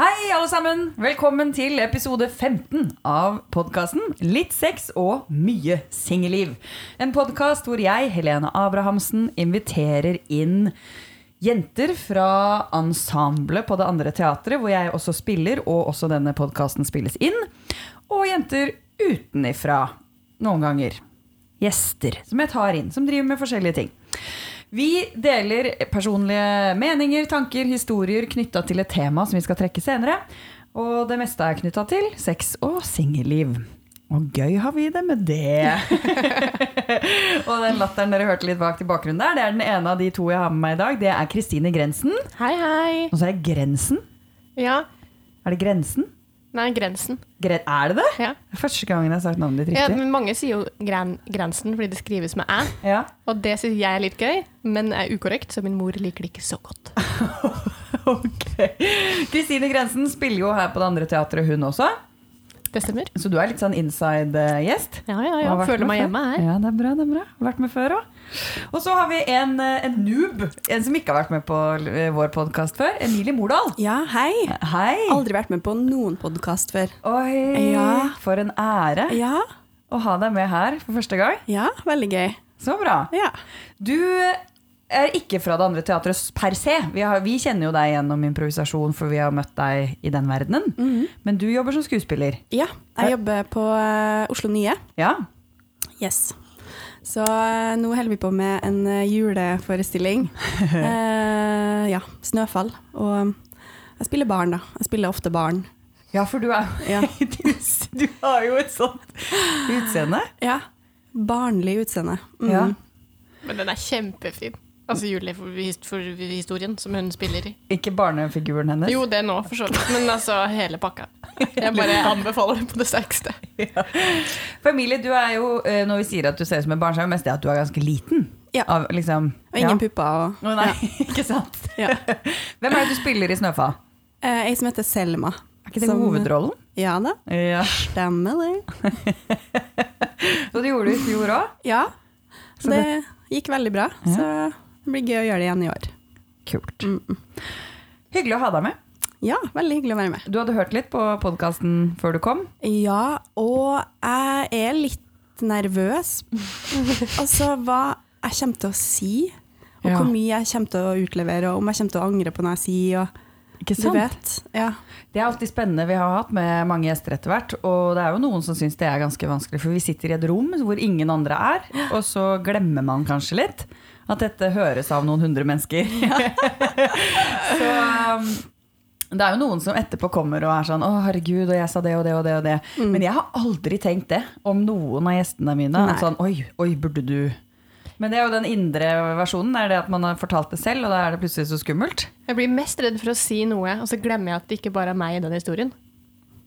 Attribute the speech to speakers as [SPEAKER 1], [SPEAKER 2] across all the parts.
[SPEAKER 1] Hei, alle sammen! Velkommen til episode 15 av podkasten Litt sex og mye singelliv. En podkast hvor jeg, Helene Abrahamsen, inviterer inn jenter fra ensemblet på det andre teatret, hvor jeg også spiller, og også denne podkasten spilles inn. Og jenter utenifra, noen ganger. Gjester som jeg tar inn, som driver med forskjellige ting. Vi deler personlige meninger, tanker, historier knytta til et tema som vi skal trekke senere. Og det meste er knytta til sex og singelliv. Og gøy har vi det med det. og den latteren dere hørte litt bak til bakgrunnen der, det er den ene av de to jeg har med meg i dag. Det er Kristine Grensen.
[SPEAKER 2] Hei, hei.
[SPEAKER 1] Og så er det Grensen.
[SPEAKER 2] Ja.
[SPEAKER 1] Er det Grensen?
[SPEAKER 2] Nei, Grensen.
[SPEAKER 1] Gre er det det?
[SPEAKER 2] Ja.
[SPEAKER 1] Første gangen jeg har sagt navnet ditt riktig.
[SPEAKER 2] ja men mange sier jo gren Grensen fordi det skrives med æ.
[SPEAKER 1] Ja.
[SPEAKER 2] Og det syns jeg er litt gøy, men er ukorrekt, så min mor liker det ikke så godt.
[SPEAKER 1] Ok. Kristine Grensen spiller jo her på det andre teatret, hun også.
[SPEAKER 2] Det stemmer.
[SPEAKER 1] Så du er litt sånn inside-gjest?
[SPEAKER 2] Ja, ja, ja.
[SPEAKER 1] har
[SPEAKER 2] Føler meg hjemme her.
[SPEAKER 1] Ja, det er bra. det er bra. Vært med før òg. Og så har vi en, eh, en noob, en som ikke har vært med på eh, vår podkast før. Emilie Mordal.
[SPEAKER 3] Ja, hei.
[SPEAKER 1] Hei.
[SPEAKER 3] Aldri vært med på noen podkast før.
[SPEAKER 1] Oi,
[SPEAKER 3] Ja.
[SPEAKER 1] for en ære
[SPEAKER 3] Ja,
[SPEAKER 1] å ha deg med her for første gang.
[SPEAKER 3] ja, veldig gøy.
[SPEAKER 1] Så bra.
[SPEAKER 3] Ja.
[SPEAKER 1] Du er ikke fra det andre teatret per se. Vi, har, vi kjenner jo deg gjennom improvisasjon, for vi har møtt deg i den verdenen. Men du jobber som skuespiller.
[SPEAKER 3] ja jeg jobber på eh, Oslo Nye.
[SPEAKER 1] Ja.
[SPEAKER 3] Yes. Så eh, nå holder vi på med en eh, juleforestilling. Eh, ja, 'Snøfall'. Og jeg spiller barn, da. Jeg spiller ofte barn.
[SPEAKER 1] ja, for du er
[SPEAKER 3] Ja.
[SPEAKER 1] du, du har jo et sånt utseende.
[SPEAKER 3] Ja. Barnlig utseende. Mm.
[SPEAKER 1] Ja.
[SPEAKER 2] Men den er kjempefin. Altså julehistorien som hun spiller i.
[SPEAKER 1] Ikke barnefiguren hennes.
[SPEAKER 2] Jo, det nå, for så vidt. Men altså hele pakka. Jeg bare anbefaler det på det sterkeste.
[SPEAKER 1] Ja. Familie, du er jo, eh, når vi sier at du ser ut som et barn, så er det mest det at du er ganske liten.
[SPEAKER 3] Ja.
[SPEAKER 1] Av, liksom,
[SPEAKER 3] Og ingen
[SPEAKER 1] ja.
[SPEAKER 3] pupper. Og,
[SPEAKER 1] Å nei, ikke sant?
[SPEAKER 3] Ja.
[SPEAKER 1] Hvem er det du spiller i Snøfall?
[SPEAKER 3] Eh, jeg som heter Selma.
[SPEAKER 1] Er ikke det
[SPEAKER 3] Som-
[SPEAKER 1] hovedrollen?
[SPEAKER 3] Ja da,
[SPEAKER 1] Ja.
[SPEAKER 3] stemmer det.
[SPEAKER 1] så det gjorde du i fjor òg?
[SPEAKER 3] Ja,
[SPEAKER 1] Så
[SPEAKER 3] det gikk veldig bra.
[SPEAKER 1] Ja.
[SPEAKER 3] Så det blir gøy å gjøre det igjen i år.
[SPEAKER 1] Kult.
[SPEAKER 3] Mm.
[SPEAKER 1] Hyggelig å ha deg med.
[SPEAKER 3] Ja, veldig hyggelig å være med.
[SPEAKER 1] Du hadde hørt litt på podkasten før du kom.
[SPEAKER 3] Ja, og jeg er litt nervøs. altså hva jeg kommer til å si, og
[SPEAKER 1] Ja.
[SPEAKER 3] hvor mye jeg kommer til å utlevere, og om jeg kommer til å angre på noe jeg sier. Og,
[SPEAKER 1] Ikke
[SPEAKER 3] du vet. Ja.
[SPEAKER 1] Det er alltid spennende. Vi har hatt med mange gjester etter hvert. Og det er jo noen som syns det er ganske vanskelig, for vi sitter i et rom hvor ingen andre er. Og så glemmer man kanskje litt at dette høres av noen hundre mennesker. så um, det er jo noen som etterpå kommer og er sånn 'Å, herregud, og jeg sa det og det og det'. og det. Men jeg har aldri tenkt det om noen av gjestene mine.
[SPEAKER 3] Nei.
[SPEAKER 1] Sånn 'Oi, oi, burde du' Men det er jo den indre versjonen. Det er det at man har fortalt det selv, og da er det plutselig så skummelt.
[SPEAKER 2] Jeg blir mest redd for å si noe, og så glemmer jeg at det ikke bare er meg i den historien.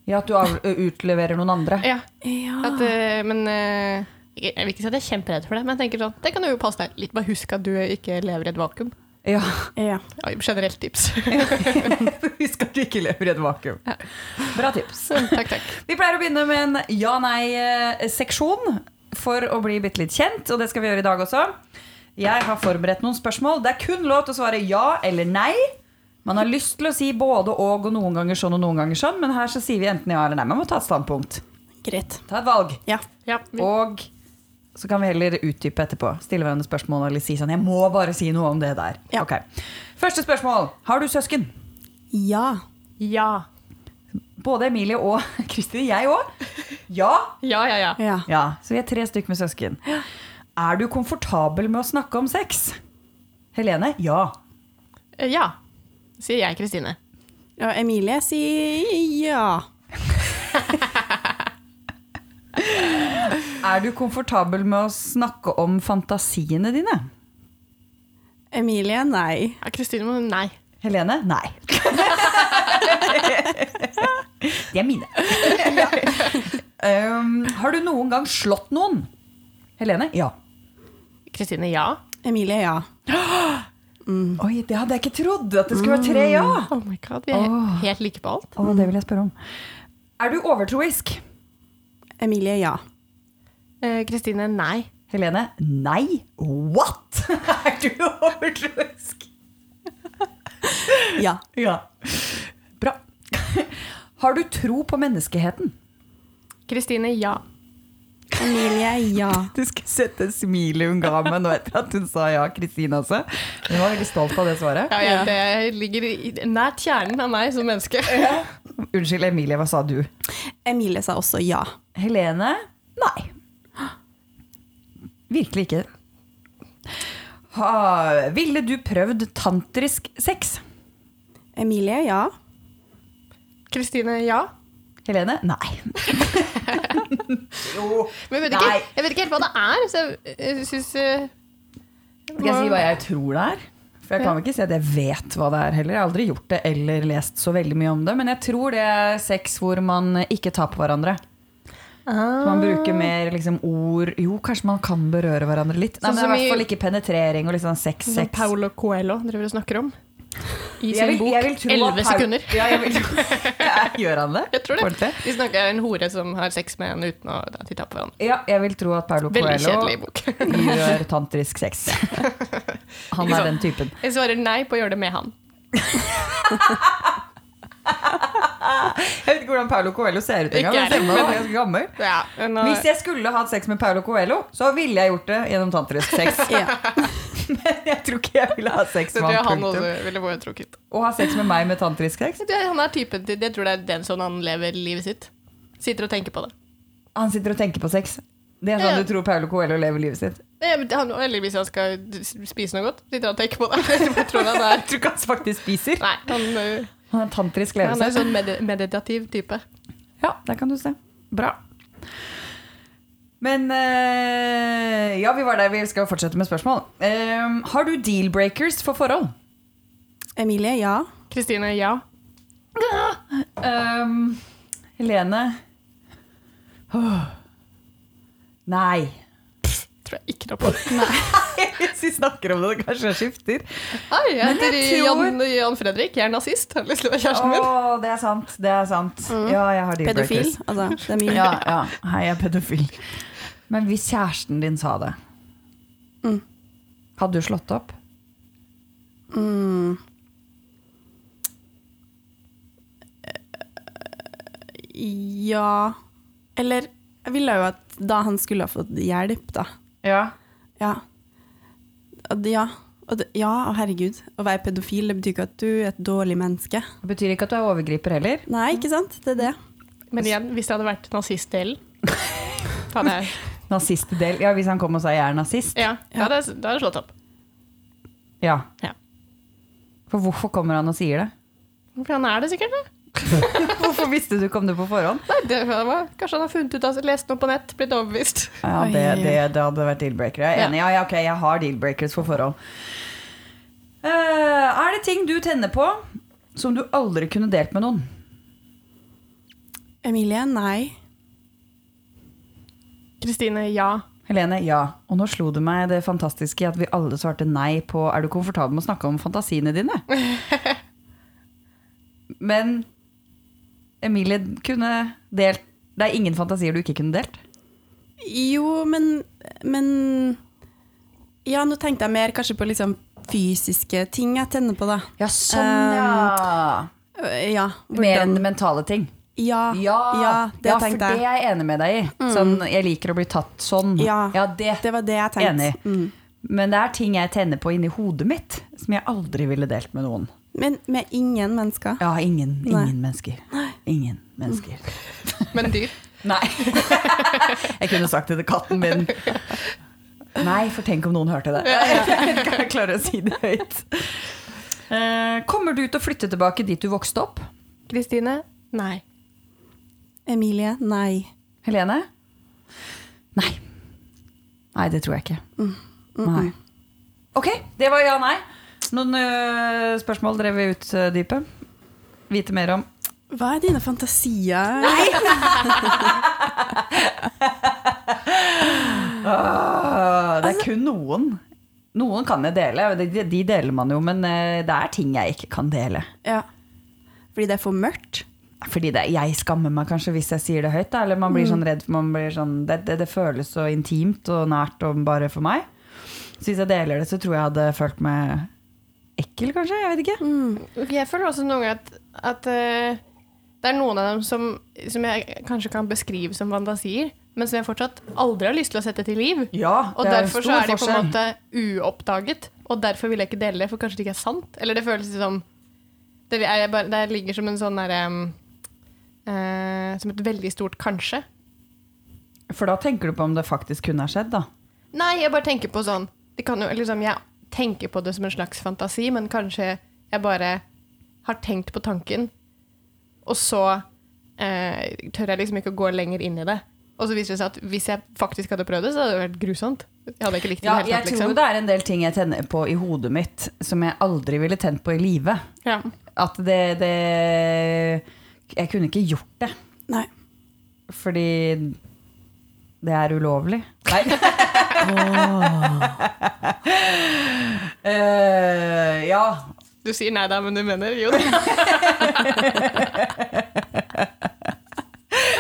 [SPEAKER 1] Ja, At du utleverer noen andre.
[SPEAKER 2] Ja,
[SPEAKER 3] ja.
[SPEAKER 2] At, eh, men eh, jeg vil ikke si at jeg er kjemperedd for det, men jeg tenker sånn, det kan jo passe deg litt. Bare husk at du ikke lever i et vakuum.
[SPEAKER 1] Ja,
[SPEAKER 3] ja.
[SPEAKER 2] Ja, generelt tips.
[SPEAKER 1] Husk at du ikke lever i et vakuum. Bra tips.
[SPEAKER 2] takk, takk.
[SPEAKER 1] Vi pleier å begynne med en ja-nei-seksjon for å bli bitte litt kjent, og det skal vi gjøre i dag også. Jeg har forberedt noen spørsmål. Det er kun lov til å svare ja eller nei. Man har lyst til å si både og og noen ganger sånn og noen ganger sånn, men her så sier vi enten ja eller nei. Man må ta et standpunkt.
[SPEAKER 3] Greit.
[SPEAKER 1] Ta et valg.
[SPEAKER 3] Ja.
[SPEAKER 2] Ja, vi,
[SPEAKER 1] Og så kan vi heller utdype etterpå. Stille hverandre spørsmål eller si sånn Jeg må bare si noe om det der.
[SPEAKER 3] Ja.
[SPEAKER 1] Okay. Første spørsmål. Har du søsken?
[SPEAKER 3] Ja.
[SPEAKER 2] ja.
[SPEAKER 1] Både Emilie og Kristin. Jeg òg. Ja.
[SPEAKER 2] Ja, ja, ja.
[SPEAKER 3] Ja.
[SPEAKER 1] ja. Så vi er tre stykker med søsken. Er du komfortabel med å snakke om sex? Helene? Ja.
[SPEAKER 2] Eh, Ja, sier jeg, Kristine.
[SPEAKER 3] Og Emilie sier ja.
[SPEAKER 1] Er du komfortabel med å snakke om fantasiene dine?
[SPEAKER 3] Emilie nei.
[SPEAKER 2] Kristine nei.
[SPEAKER 1] Helene? Nei. De er mine. um, har du noen gang slått noen? Helene? Ja.
[SPEAKER 2] Kristine ja.
[SPEAKER 3] Emilie ja.
[SPEAKER 1] Oi, det hadde jeg ikke trodd. At det skulle være tre ja.
[SPEAKER 2] Oh my god, vi er
[SPEAKER 1] oh.
[SPEAKER 2] helt like på alt.
[SPEAKER 1] Oh, det vil jeg spørre om. Er du overtroisk?
[SPEAKER 3] Emilie ja.
[SPEAKER 2] Eh, Kristine nei.
[SPEAKER 1] Helene? Nei. What? er du overtroisk?
[SPEAKER 3] Ja.
[SPEAKER 1] Ja. Bra. Har du tro på menneskeheten?
[SPEAKER 2] Kristine, ja.
[SPEAKER 3] Emilie, ja.
[SPEAKER 1] Du skulle sett det smilet hun ga meg nå etter at hun sa ja, Kristine også. Hun var veldig stolt av det svaret.
[SPEAKER 2] ja ja, det ligger i- nært kjernen av meg som menneske.
[SPEAKER 1] Unnskyld, Emilie, hva sa du?
[SPEAKER 3] Emilie sa også ja.
[SPEAKER 1] Helene? Nei. Virkelig ikke. Ha, ville du prøvd tantrisk sex?
[SPEAKER 3] Emilie, ja.
[SPEAKER 2] Kristine, ja.
[SPEAKER 1] Helene? Nei. jo.
[SPEAKER 2] Men jeg vet,
[SPEAKER 1] Nei.
[SPEAKER 2] ikke, jeg vet ikke helt hva det er, så jeg, jeg syns uh,
[SPEAKER 1] Skal jeg si hva jeg tror det er? For jeg kan vel ikke si at jeg vet hva det er heller. Jeg har aldri gjort det eller lest så veldig mye om det. Men jeg tror det er sex hvor man ikke tar på hverandre. Så man bruker mer liksom, ord Jo, kanskje man kan berøre hverandre litt. Nei,
[SPEAKER 2] Sånn
[SPEAKER 1] men det i hvert fall ikke penetrering og liksom sex.
[SPEAKER 2] Som
[SPEAKER 1] sex.
[SPEAKER 2] Paulo Coelho driver og snakker om. I sin
[SPEAKER 1] vil-
[SPEAKER 2] bok 'Elleve sekunder'.
[SPEAKER 1] Ja, jeg vil ja, Gjør han det?
[SPEAKER 2] Jeg tror det.
[SPEAKER 1] Ordentlig?
[SPEAKER 2] De snakker en hore som har sex med en uten å titte på hverandre.
[SPEAKER 1] Ja, jeg vil tro at Paulo Coelho gjør tantrisk sex. Han er den typen.
[SPEAKER 2] Jeg svarer nei på å gjøre det med han.
[SPEAKER 1] Jeg vet ikke hvordan Paulo Coelho ser ut engang. Men.
[SPEAKER 2] Ja, men, uh,
[SPEAKER 1] Hvis jeg skulle hatt sex med Paulo Coelho, så ville jeg gjort det gjennom tantrisk sex.
[SPEAKER 3] ja.
[SPEAKER 1] Men jeg tror ikke jeg ville ha sex med han.
[SPEAKER 2] han også ville.
[SPEAKER 1] Å ha sex med meg med tantrisk sex?
[SPEAKER 2] Jeg Han er typen til, jeg tror det er den sånn han lever livet sitt. Sitter og tenker på det.
[SPEAKER 1] Han sitter og tenker på sex. Det er sånn
[SPEAKER 2] Ja.
[SPEAKER 1] du tror Paulo Coelho lever livet sitt?
[SPEAKER 2] Ja, Han, eller hvis han skal spise noe godt, sitter og tenker på det. Jeg tror han er
[SPEAKER 1] Jeg tror ikke han faktisk spiser.
[SPEAKER 2] Nei, han, uh,
[SPEAKER 1] Han har tantrisk
[SPEAKER 2] han er sånn med meditativ type.
[SPEAKER 1] Ja, der kan du se. Bra. Men eh, Ja, vi var der. Vi skal fortsette med spørsmål. Uh, har du deal-breakers for forhold?
[SPEAKER 3] Emilie, ja.
[SPEAKER 2] Kristine, ja.
[SPEAKER 1] Um, Helene oh. Nei.
[SPEAKER 2] Tror jeg ikke noe på.
[SPEAKER 1] Hvis vi snakker om det, kanskje jeg skifter.
[SPEAKER 2] Hei, jeg heter
[SPEAKER 1] jeg tror-
[SPEAKER 2] Jan, Jan Fredrik. Jeg er nazist. Jeg Har lyst til å være kjæresten min.
[SPEAKER 1] det er sant. Det er sant. Ja, jeg har
[SPEAKER 3] Pedofil. Altså, det.
[SPEAKER 1] Ja, ja. Hei, jeg er pedofil. Men hvis kjæresten din sa det,
[SPEAKER 3] Mm.
[SPEAKER 1] hadde du slått opp?
[SPEAKER 3] Mm. Ja Eller jeg ville jo at da han skulle ha fått hjelp, da.
[SPEAKER 1] Ja.
[SPEAKER 3] Ja. Ja, og det, ja, herregud. Å være pedofil det betyr ikke at du er et dårlig menneske.
[SPEAKER 1] Det betyr ikke at du er overgriper heller.
[SPEAKER 3] Nei, ikke sant? Det er det.
[SPEAKER 2] Men igjen, hvis det hadde vært nazistdelen da hadde jeg
[SPEAKER 1] Nazistdel. Ja, hvis han kom og sa 'jeg er nazist'.
[SPEAKER 2] Ja, da hadde jeg da slått opp.
[SPEAKER 1] Ja.
[SPEAKER 2] Ja.
[SPEAKER 1] For hvorfor kommer han og sier det?
[SPEAKER 2] For han er det sikkert, det.
[SPEAKER 1] Hvorfor visste du ikke om det på forhånd?
[SPEAKER 2] Nei, det var, kanskje han har funnet ut av lest noe på nett, blitt overbevist.
[SPEAKER 1] Ja, det, det, det hadde vært deal-breakere. Jeg er enig. Ja, ja, ok, jeg har deal-breakers for forhånd. Uh, er det ting du tenner på som du aldri kunne delt med noen?
[SPEAKER 3] Emilie, nei.
[SPEAKER 2] Kristine, ja.
[SPEAKER 1] Helene, ja. Og nå slo det meg det fantastiske i at vi alle svarte nei på Er du komfortabel med å snakke om fantasiene dine? Men Emilie kunne delt Det er ingen fantasier du ikke kunne delt?
[SPEAKER 3] Jo, men Men Ja, nå tenkte jeg mer kanskje på liksom fysiske ting jeg tenner på, da.
[SPEAKER 1] Ja, sånn, ja.
[SPEAKER 3] Øh, Ja.
[SPEAKER 1] Mer enn mentale ting.
[SPEAKER 3] Ja,
[SPEAKER 1] Ja,
[SPEAKER 3] ja, det
[SPEAKER 1] ja, for det er jeg enig med deg i. Sånn, jeg liker å bli tatt sånn.
[SPEAKER 3] Ja.
[SPEAKER 1] det.
[SPEAKER 3] Det var det jeg tenkte.
[SPEAKER 1] Enig.
[SPEAKER 3] Mm.
[SPEAKER 1] Men det er ting jeg tenner på inni hodet mitt, som jeg aldri ville delt med noen.
[SPEAKER 3] Men med ingen mennesker.
[SPEAKER 1] Ja, ingen, ingen mennesker. Ingen mennesker.
[SPEAKER 2] Men dyr.
[SPEAKER 1] Nei. jeg kunne sagt det til katten min. Nei, for tenk om noen hørte det. Jeg klarer å si det høyt. Eh, kommer du til å flytte tilbake dit du vokste opp?
[SPEAKER 2] Kristine, nei.
[SPEAKER 3] Emilie, nei.
[SPEAKER 1] Helene? Nei. Nei, det tror jeg ikke. Nei. Ok, det var ja-nei. Noen øh, spørsmål dere vil utdype? Vite mer om?
[SPEAKER 3] Hva er dine fantasier?
[SPEAKER 1] Nei! det er kun noen. Noen kan jeg dele, de, de deler man jo, men øh, det er ting jeg ikke kan dele.
[SPEAKER 3] Ja. Fordi det er for mørkt?
[SPEAKER 1] Fordi det, jeg skammer meg kanskje hvis jeg sier det høyt, da, eller man blir sånn redd for man blir sånn, det, det, det føles så intimt og nært og bare for meg. Så hvis jeg deler det, så tror jeg jeg hadde følt meg ekkel, kanskje. Jeg vet ikke.
[SPEAKER 3] Mm.
[SPEAKER 2] Jeg føler også noen ganger at, at uh, Det er noen av dem som, som jeg kanskje kan beskrive som fantasier, men som jeg fortsatt aldri har lyst til å sette til liv.
[SPEAKER 1] Ja,
[SPEAKER 2] Og
[SPEAKER 1] det er en
[SPEAKER 2] derfor så
[SPEAKER 1] stor
[SPEAKER 2] er de på en måte uoppdaget, og derfor vil jeg ikke dele det, for kanskje det ikke er sant. Eller det føles som Det, er det ligger som en sånn derre eh, Som et veldig stort kanskje.
[SPEAKER 1] For da tenker du på om det faktisk kunne ha skjedd, da.
[SPEAKER 2] Nei, jeg bare tenker på sånn det kan jo, liksom, Jeg tenker på det som en slags fantasi, men kanskje jeg bare har tenkt på tanken, og så eh, tør jeg liksom ikke å gå lenger inn i det. Og så viser det seg at hvis jeg faktisk hadde prøvd det, så hadde det vært grusomt. Jeg hadde ikke likt det
[SPEAKER 1] Ja,
[SPEAKER 2] helt,
[SPEAKER 1] jeg
[SPEAKER 2] tatt,
[SPEAKER 1] tror
[SPEAKER 2] liksom.
[SPEAKER 1] det er en del ting jeg tenner på i hodet mitt som jeg aldri ville tent på i live.
[SPEAKER 2] Ja.
[SPEAKER 1] At det, det Jeg kunne ikke gjort det,
[SPEAKER 3] Nei.
[SPEAKER 1] fordi det er ulovlig. Nei. Eh, ja.
[SPEAKER 2] Du sier nei da, men du mener jo det.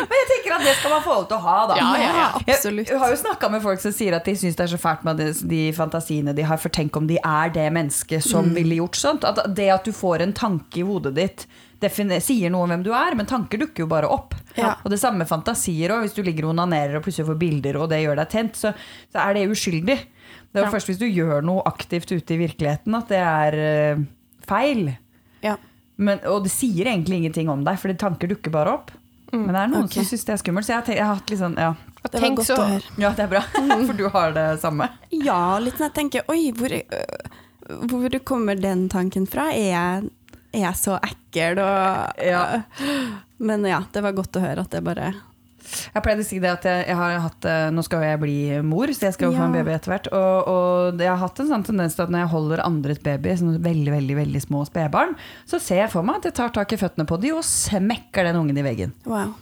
[SPEAKER 1] Men jeg tenker at det skal man få lov til å ha, da.
[SPEAKER 2] Ja, ja, ja.
[SPEAKER 3] absolutt.
[SPEAKER 1] Jeg har jo snakka med folk som sier at de syns det er så fælt med de, fantasiene de har, for tenk om de er det mennesket som
[SPEAKER 3] Mm.
[SPEAKER 1] ville gjort sånt. At det at du får en tanke i hodet ditt, sier noe om hvem du er, men tanker dukker jo bare opp.
[SPEAKER 3] Ja.
[SPEAKER 1] Og det samme med fantasier òg. Hvis du ligger og onanerer og plutselig får bilder, og det gjør deg tent, så, så er det uskyldig. Det er jo
[SPEAKER 2] Ja.
[SPEAKER 1] først hvis du gjør noe aktivt ute i virkeligheten, at det er uh, feil.
[SPEAKER 3] Ja.
[SPEAKER 1] Men, og det sier egentlig ingenting om deg, fordi tanker dukker bare opp. Men det er noen
[SPEAKER 3] okay.
[SPEAKER 1] som syns det er skummelt. Så jeg har, tenkt, jeg har hatt litt sånn, ja.
[SPEAKER 3] Det var godt
[SPEAKER 2] så-
[SPEAKER 3] å høre.
[SPEAKER 1] ja, det er bra. For du har det samme.
[SPEAKER 3] Ja, litt sånn jeg tenker Oi, hvor, øh, hvor kommer den tanken fra? Er jeg, er så ekkel og
[SPEAKER 1] Ja.
[SPEAKER 3] Men ja, det var godt å høre at det bare
[SPEAKER 1] Jeg pleide å si det at jeg, jeg har hatt eh, Nå skal jo jeg bli mor, så jeg skal jo få en baby etter hvert. Og, og jeg har hatt en sånn tendens til at når jeg holder andres baby, sånn veldig veldig, veldig små spedbarn, så ser jeg for meg at jeg tar tak i føttene på de og smekker den ungen i veggen.
[SPEAKER 3] Wow.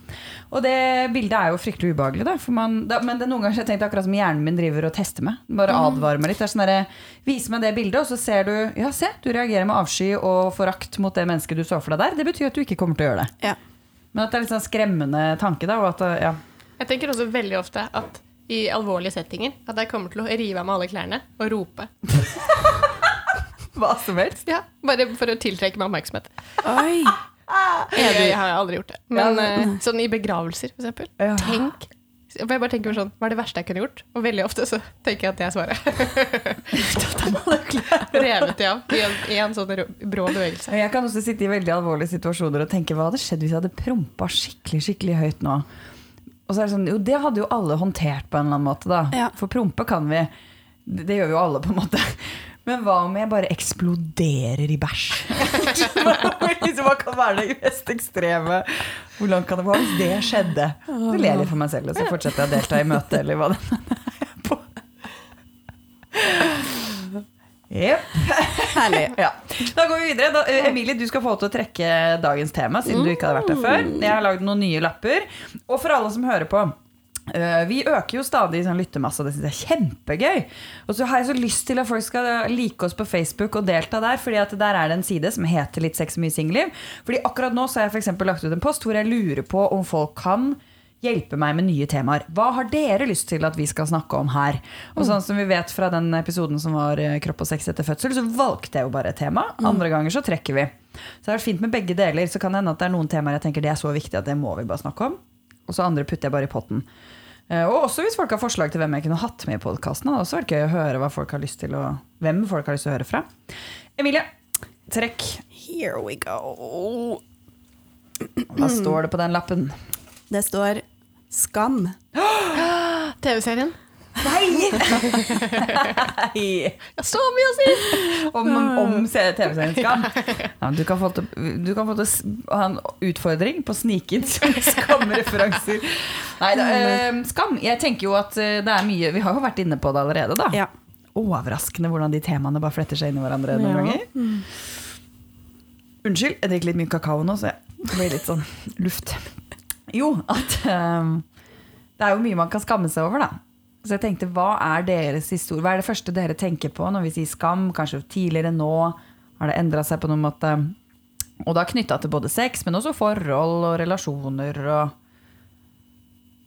[SPEAKER 1] Og det bildet er jo fryktelig ubehagelig, da. Man, da men det er noen ganger så har jeg tenkt akkurat som hjernen min driver og tester meg. Bare advarer meg litt. Sånn derre, Vis meg det bildet, og så ser du Ja, se, du reagerer med avsky og forakt mot det mennesket du så for deg der. Det betyr at du ikke kommer til å gjøre det.
[SPEAKER 3] Ja.
[SPEAKER 1] Men at det er litt sånn skremmende tanke, da. Og at, ja.
[SPEAKER 2] Jeg tenker også veldig ofte at i alvorlige settinger at jeg kommer til å rive av meg alle klærne og rope.
[SPEAKER 1] Hva som helst.
[SPEAKER 2] Ja, Bare for å tiltrekke meg oppmerksomhet.
[SPEAKER 3] Oi!
[SPEAKER 2] Jeg, jeg har aldri gjort det. Men
[SPEAKER 1] Ja,
[SPEAKER 2] eh, sånn i begravelser, for eksempel.
[SPEAKER 1] Ja.
[SPEAKER 2] Tenk jeg bare tenker sånn, Hva er det verste jeg kunne gjort? Og veldig ofte så tenker jeg at det er svaret. Revet de av i en, i en sånn brå bevegelse.
[SPEAKER 1] Jeg kan også sitte i veldig alvorlige situasjoner og tenke hva hadde skjedd hvis jeg hadde prompa skikkelig skikkelig høyt nå? Og så er det sånn, jo det hadde jo alle håndtert på en eller annen måte, da.
[SPEAKER 3] Ja.
[SPEAKER 1] For prompe kan vi. Det, det gjør jo alle, på en måte. Men hva om jeg bare eksploderer i bæsj? Liksom, hva kan være det mest ekstreme? Hvor langt kan det gå hvis det skjedde? Så ler jeg litt for meg selv, og så fortsetter jeg å delta i møtet, eller hva det er på. Jepp.
[SPEAKER 3] Herlig.
[SPEAKER 1] Ja. Da går vi videre. Da, eh, Emilie, du skal få til å trekke dagens tema, siden du ikke hadde vært der før. Jeg har lagd noen nye lapper. Og for alle som hører på. Eh, Vi øker jo stadig sånn lyttermasse, og det synes jeg er kjempegøy. Og så har jeg så lyst til at folk skal like oss på Facebook og delta der. fordi at der er det en side som heter Litt sex og mye singelliv. Fordi akkurat nå så har jeg for eksempel lagt ut en post hvor jeg lurer på om folk kan hjelpe meg med nye temaer. Hva har dere lyst til at vi skal snakke om her? Og sånn som vi vet fra den episoden som var eh, kropp og sex etter fødsel, så valgte jeg jo bare et tema. Andre ganger så trekker vi. Så det er fint med begge deler. Så kan det hende at det er noen temaer jeg tenker det er så viktig at det må vi bare snakke om. Og så andre putter jeg bare i potten. Eh, Og også hvis folk har forslag til hvem jeg kunne hatt med i podkasten. Det hadde også vært gøy å høre folk har å, hvem folk har lyst til å høre fra. Emilie, trekk.
[SPEAKER 3] Here we go.
[SPEAKER 1] Hva står det på den lappen?
[SPEAKER 3] Det står Skam.
[SPEAKER 2] TV-serien.
[SPEAKER 1] Nei!
[SPEAKER 2] Så mye å si!
[SPEAKER 1] Om, om TV-serien Skam. Ja, du kan få til, du kan få til å ha en utfordring på å snike inn sånne skamreferanser. Nei da. eh, Skam. Jeg tenker jo at eh, det er mye Vi har jo vært inne på det allerede, da.
[SPEAKER 3] Ja.
[SPEAKER 1] Overraskende hvordan de temaene bare fletter seg inn i hverandre noen
[SPEAKER 3] Ja.
[SPEAKER 1] ganger. Unnskyld, jeg drikker litt mye kakao nå, så jeg blir litt sånn luft. Jo, at eh, det er jo mye man kan skamme seg over, da. Så jeg tenkte, hva er deres historie? Hva er det første dere tenker på når vi sier skam? Kanskje tidligere nå? Har det endra seg på noen måte? Og da knytta til både sex, men også forhold og relasjoner og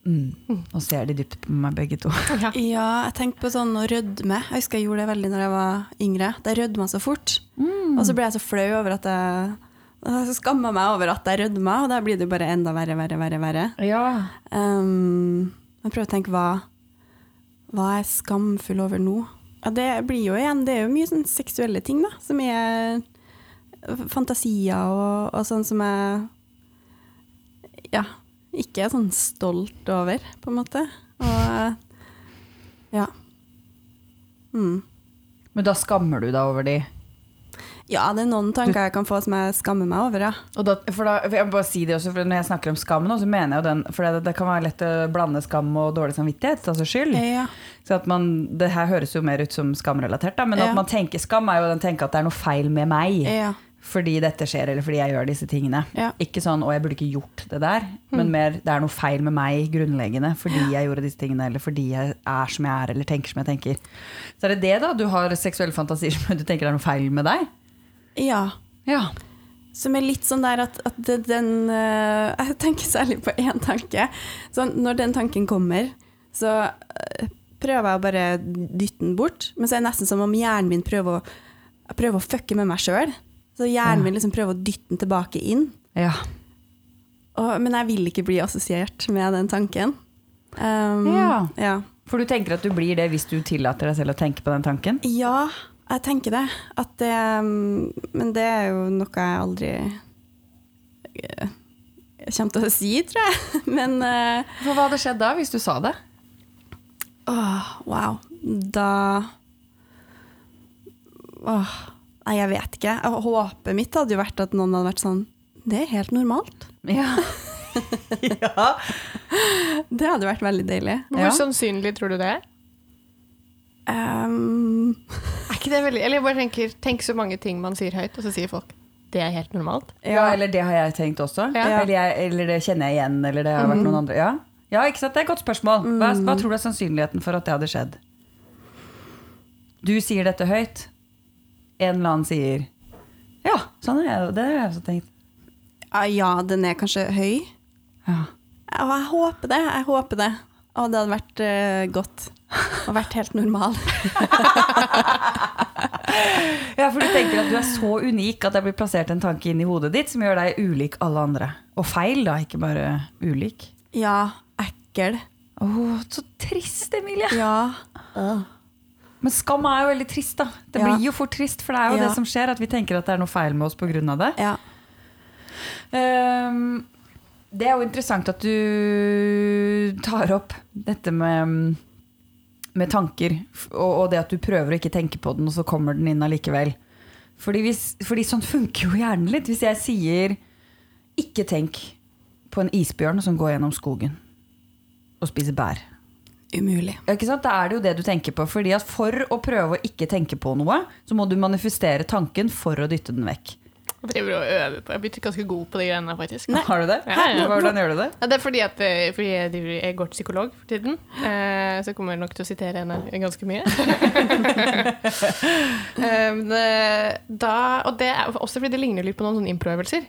[SPEAKER 1] mm. Nå ser de dypt på meg, begge to.
[SPEAKER 2] Ja.
[SPEAKER 3] Ja, jeg tenkte på sånn å rødme. Jeg husker jeg gjorde det veldig når jeg var yngre. Det rødma så fort. Og så ble jeg så flau over at jeg jeg skammer meg over at jeg rødma, og da blir det bare enda verre, verre, verre. verre.
[SPEAKER 1] Ja.
[SPEAKER 3] Um, jeg prøver å tenke hva, hva er jeg skamfull over nå? Ja, det blir jo igjen, det er jo mye sånn seksuelle ting da, som er fantasier og, og sånn som jeg ja, ikke er sånn stolt over, på en måte. Og ja. Mm.
[SPEAKER 1] Men da skammer du deg over de?
[SPEAKER 3] Ja, det er noen tanker jeg kan få som jeg skammer meg over, ja.
[SPEAKER 1] Og da, for da, for jeg må bare si det også, for Når jeg snakker om skam, nå, så mener jeg jo den For det, det kan være lett å blande skam og dårlig samvittighet, altså skyld.
[SPEAKER 3] Ja,
[SPEAKER 1] Så at man, Det her høres jo mer ut som skamrelatert, da, men
[SPEAKER 3] Ja.
[SPEAKER 1] at man tenker skam, er jo den tenker at det er noe feil med meg.
[SPEAKER 3] ja.
[SPEAKER 1] Fordi dette skjer, eller fordi jeg gjør disse tingene. Ikke sånn 'å, jeg burde ikke gjort det der', men mer 'det er noe feil med meg grunnleggende fordi jeg gjorde disse tingene', eller fordi jeg er som jeg er, eller tenker som jeg tenker. Så er det det, da? Du har seksuelle fantasier som du tenker er noe feil med deg?
[SPEAKER 3] Ja.
[SPEAKER 1] Ja.
[SPEAKER 3] Som er litt sånn der at, at den eh, Jeg tenker særlig på én tanke. Så når den tanken kommer, så eh, prøver jeg å bare dytte den bort. Men så er det nesten som om hjernen min prøver å, prøver å fucke med meg sjøl. Så hjernen
[SPEAKER 1] Ja.
[SPEAKER 3] min liksom prøver å dytte den tilbake inn.
[SPEAKER 1] ja.
[SPEAKER 3] Og, men jeg vil ikke bli assosiert med den tanken. Um,
[SPEAKER 1] Ja.
[SPEAKER 3] ja.
[SPEAKER 1] For du tenker at du blir det hvis du tillater deg selv å tenke på den tanken?
[SPEAKER 3] Ja, jeg tenker det. At det um, Men det er jo noe jeg aldri jeg kommer til å si, tror jeg. Men eh,
[SPEAKER 1] For hva hadde skjedd da, hvis du sa det?
[SPEAKER 3] åh, wow. Da Åh, Nei, jeg vet ikke. Håpet mitt hadde jo vært at noen hadde vært sånn Det er helt normalt.
[SPEAKER 1] Ja. ja.
[SPEAKER 3] Det hadde vært veldig deilig.
[SPEAKER 2] Hvor
[SPEAKER 1] Ja.
[SPEAKER 2] sannsynlig tror du det er?
[SPEAKER 3] Um,
[SPEAKER 2] Er ikke det veldig Eller jeg bare tenker, tenk så mange ting man sier høyt, og så sier folk det er helt normalt.
[SPEAKER 1] ja, eller det har jeg tenkt også.
[SPEAKER 2] Ja.
[SPEAKER 1] Eller, jeg, eller det kjenner jeg igjen, eller det har vært noen andre. Ja. ja, ikke sant? Det er et godt spørsmål. Hva, hva tror du er sannsynligheten for at det hadde skjedd? Du sier dette høyt. En eller annen sier Ja, sånn er jeg, det har jeg også tenkt.
[SPEAKER 3] ja, den er kanskje høy.
[SPEAKER 1] Ja.
[SPEAKER 3] Og jeg håper det. Jeg håper det. Og det hadde vært uh, godt. Og vært helt normal.
[SPEAKER 1] Ja, for du tenker at du er så unik at det blir plassert en tanke inn i hodet ditt som gjør deg ulik alle andre. Og feil, da, ikke bare ulik.
[SPEAKER 3] Ja, ekkel.
[SPEAKER 1] Å, så trist, Emilie.
[SPEAKER 3] Ja.
[SPEAKER 1] Men skam er jo veldig trist, da. Det
[SPEAKER 3] Ja.
[SPEAKER 1] blir jo fort trist, for det er jo
[SPEAKER 3] Ja.
[SPEAKER 1] det som skjer, at vi tenker at det er noe feil med oss pga. det.
[SPEAKER 3] ja.
[SPEAKER 1] Um, det er jo interessant at du tar opp dette med, med tanker, og, og det at du prøver å ikke tenke på den, og så kommer den inn allikevel. Fordi, hvis, fordi sånn funker jo hjernen litt. Hvis jeg sier 'ikke tenk på en isbjørn som går gjennom skogen og spiser bær'.
[SPEAKER 3] Umulig.
[SPEAKER 1] Ikke sant? Da er det jo det du tenker på. Fordi at For å prøve å ikke tenke på noe, så må du manifestere tanken for å dytte den vekk.
[SPEAKER 2] Jeg driver og øver på Jeg er blitt ganske god på de greiene, faktisk.
[SPEAKER 1] Har du det?
[SPEAKER 2] Ja, ja.
[SPEAKER 1] Hvordan gjør du det?
[SPEAKER 2] Ja, det er fordi, at, eh, fordi jeg, driver, jeg går til psykolog for tiden. Eh, så jeg kommer nok til å sitere henne ganske mye. um, da, og det er også fordi det ligner litt på noen sånne improøvelser.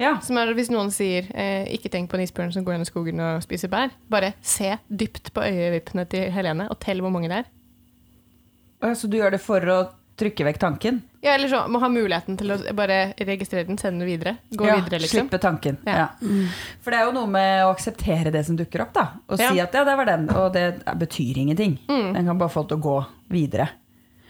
[SPEAKER 1] Ja.
[SPEAKER 2] Som er Hvis noen sier eh, 'ikke tenk på en isbjørn som går gjennom skogen og spiser bær', bare se dypt på øyevippene til Helene og tell hvor mange det er.
[SPEAKER 1] Så du gjør det for å trykke vekk tanken?
[SPEAKER 2] Ja, eller så må ha muligheten til å bare registrere den, sende den videre. Gå
[SPEAKER 1] ja,
[SPEAKER 2] videre, liksom.
[SPEAKER 1] Slippe tanken. Ja.
[SPEAKER 2] Ja.
[SPEAKER 1] For det er jo noe med å akseptere det som dukker opp, da. Og si at ja, det var den, og det betyr ingenting. Den kan bare få til å gå videre.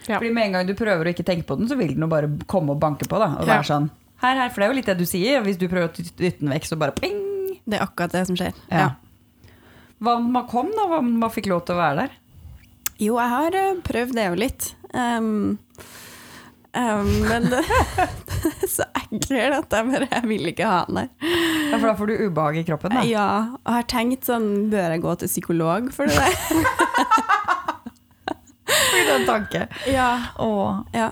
[SPEAKER 2] Ja.
[SPEAKER 1] Fordi med en gang du prøver å ikke tenke på den, så vil den jo bare komme og banke på. da Og
[SPEAKER 2] Ja.
[SPEAKER 1] være sånn her, her, For det er jo litt det du sier. Hvis du prøver å dytte den vekk, så bare pling.
[SPEAKER 3] Det er akkurat det som skjer.
[SPEAKER 1] Ja. Hva om man kom, da? Hva om man fikk lov til å være der?
[SPEAKER 3] Jo, jeg har eh, prøvd det jo litt. Um, um, men det, er så ekkelt at jeg bare jeg vil ikke ha den der.
[SPEAKER 1] Ja, For da får du ubehag i kroppen, da.
[SPEAKER 3] Ja, og jeg har tenkt sånn Bør jeg gå til psykolog for det der?
[SPEAKER 1] Er en tanke.
[SPEAKER 3] Ja.
[SPEAKER 1] Åh.
[SPEAKER 3] ja.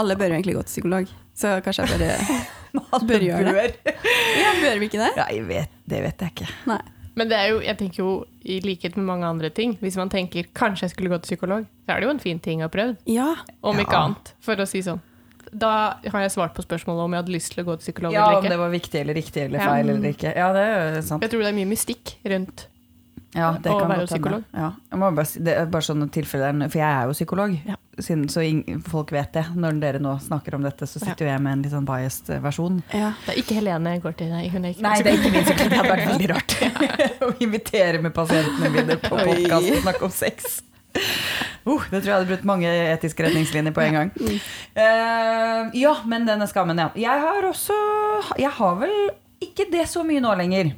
[SPEAKER 3] Alle bør jo egentlig gå til psykolog, så kanskje jeg bare Bør gjøre det. Ja, bør vi ikke det?
[SPEAKER 1] Nei, jeg vet, det vet jeg ikke.
[SPEAKER 3] Nei.
[SPEAKER 2] Men det er jo, jeg tenker jo i likhet med mange andre ting, hvis man tenker kanskje jeg skulle gå til psykolog, så er det jo en fin ting å ha prøvd.
[SPEAKER 3] Ja.
[SPEAKER 2] Om ikke
[SPEAKER 1] Ja.
[SPEAKER 2] annet, for å si sånn. Da har jeg svart på spørsmålet om jeg hadde lyst til å gå til psykolog
[SPEAKER 1] Ja,
[SPEAKER 2] eller
[SPEAKER 1] Om det var viktig eller riktig eller
[SPEAKER 2] Ja.
[SPEAKER 1] feil eller ikke. Ja, det er sant.
[SPEAKER 2] Jeg tror det er mye mystikk rundt
[SPEAKER 1] Ja, det
[SPEAKER 2] å
[SPEAKER 1] kan
[SPEAKER 2] være psykolog.
[SPEAKER 1] Ja. Jeg må bare, det er bare sånne tilfeller, for jeg er jo psykolog.
[SPEAKER 2] Ja.
[SPEAKER 1] Siden, så folk vet det. Når dere nå snakker om dette, så sitter jo jeg med en litt sånn biased eh, versjon.
[SPEAKER 3] Ja.
[SPEAKER 2] Det er ikke Helene går til nei. Hun er ikke
[SPEAKER 1] Nei, det er ikke min skyld. Det hadde vært veldig rart å invitere med pasientene mine på podkast og snakke om sex. Uh, det tror jeg hadde brutt mange etiske retningslinjer på en gang. Uh, ja, men denne skammen, ja. Jeg har også Jeg har vel ikke det så mye nå lenger.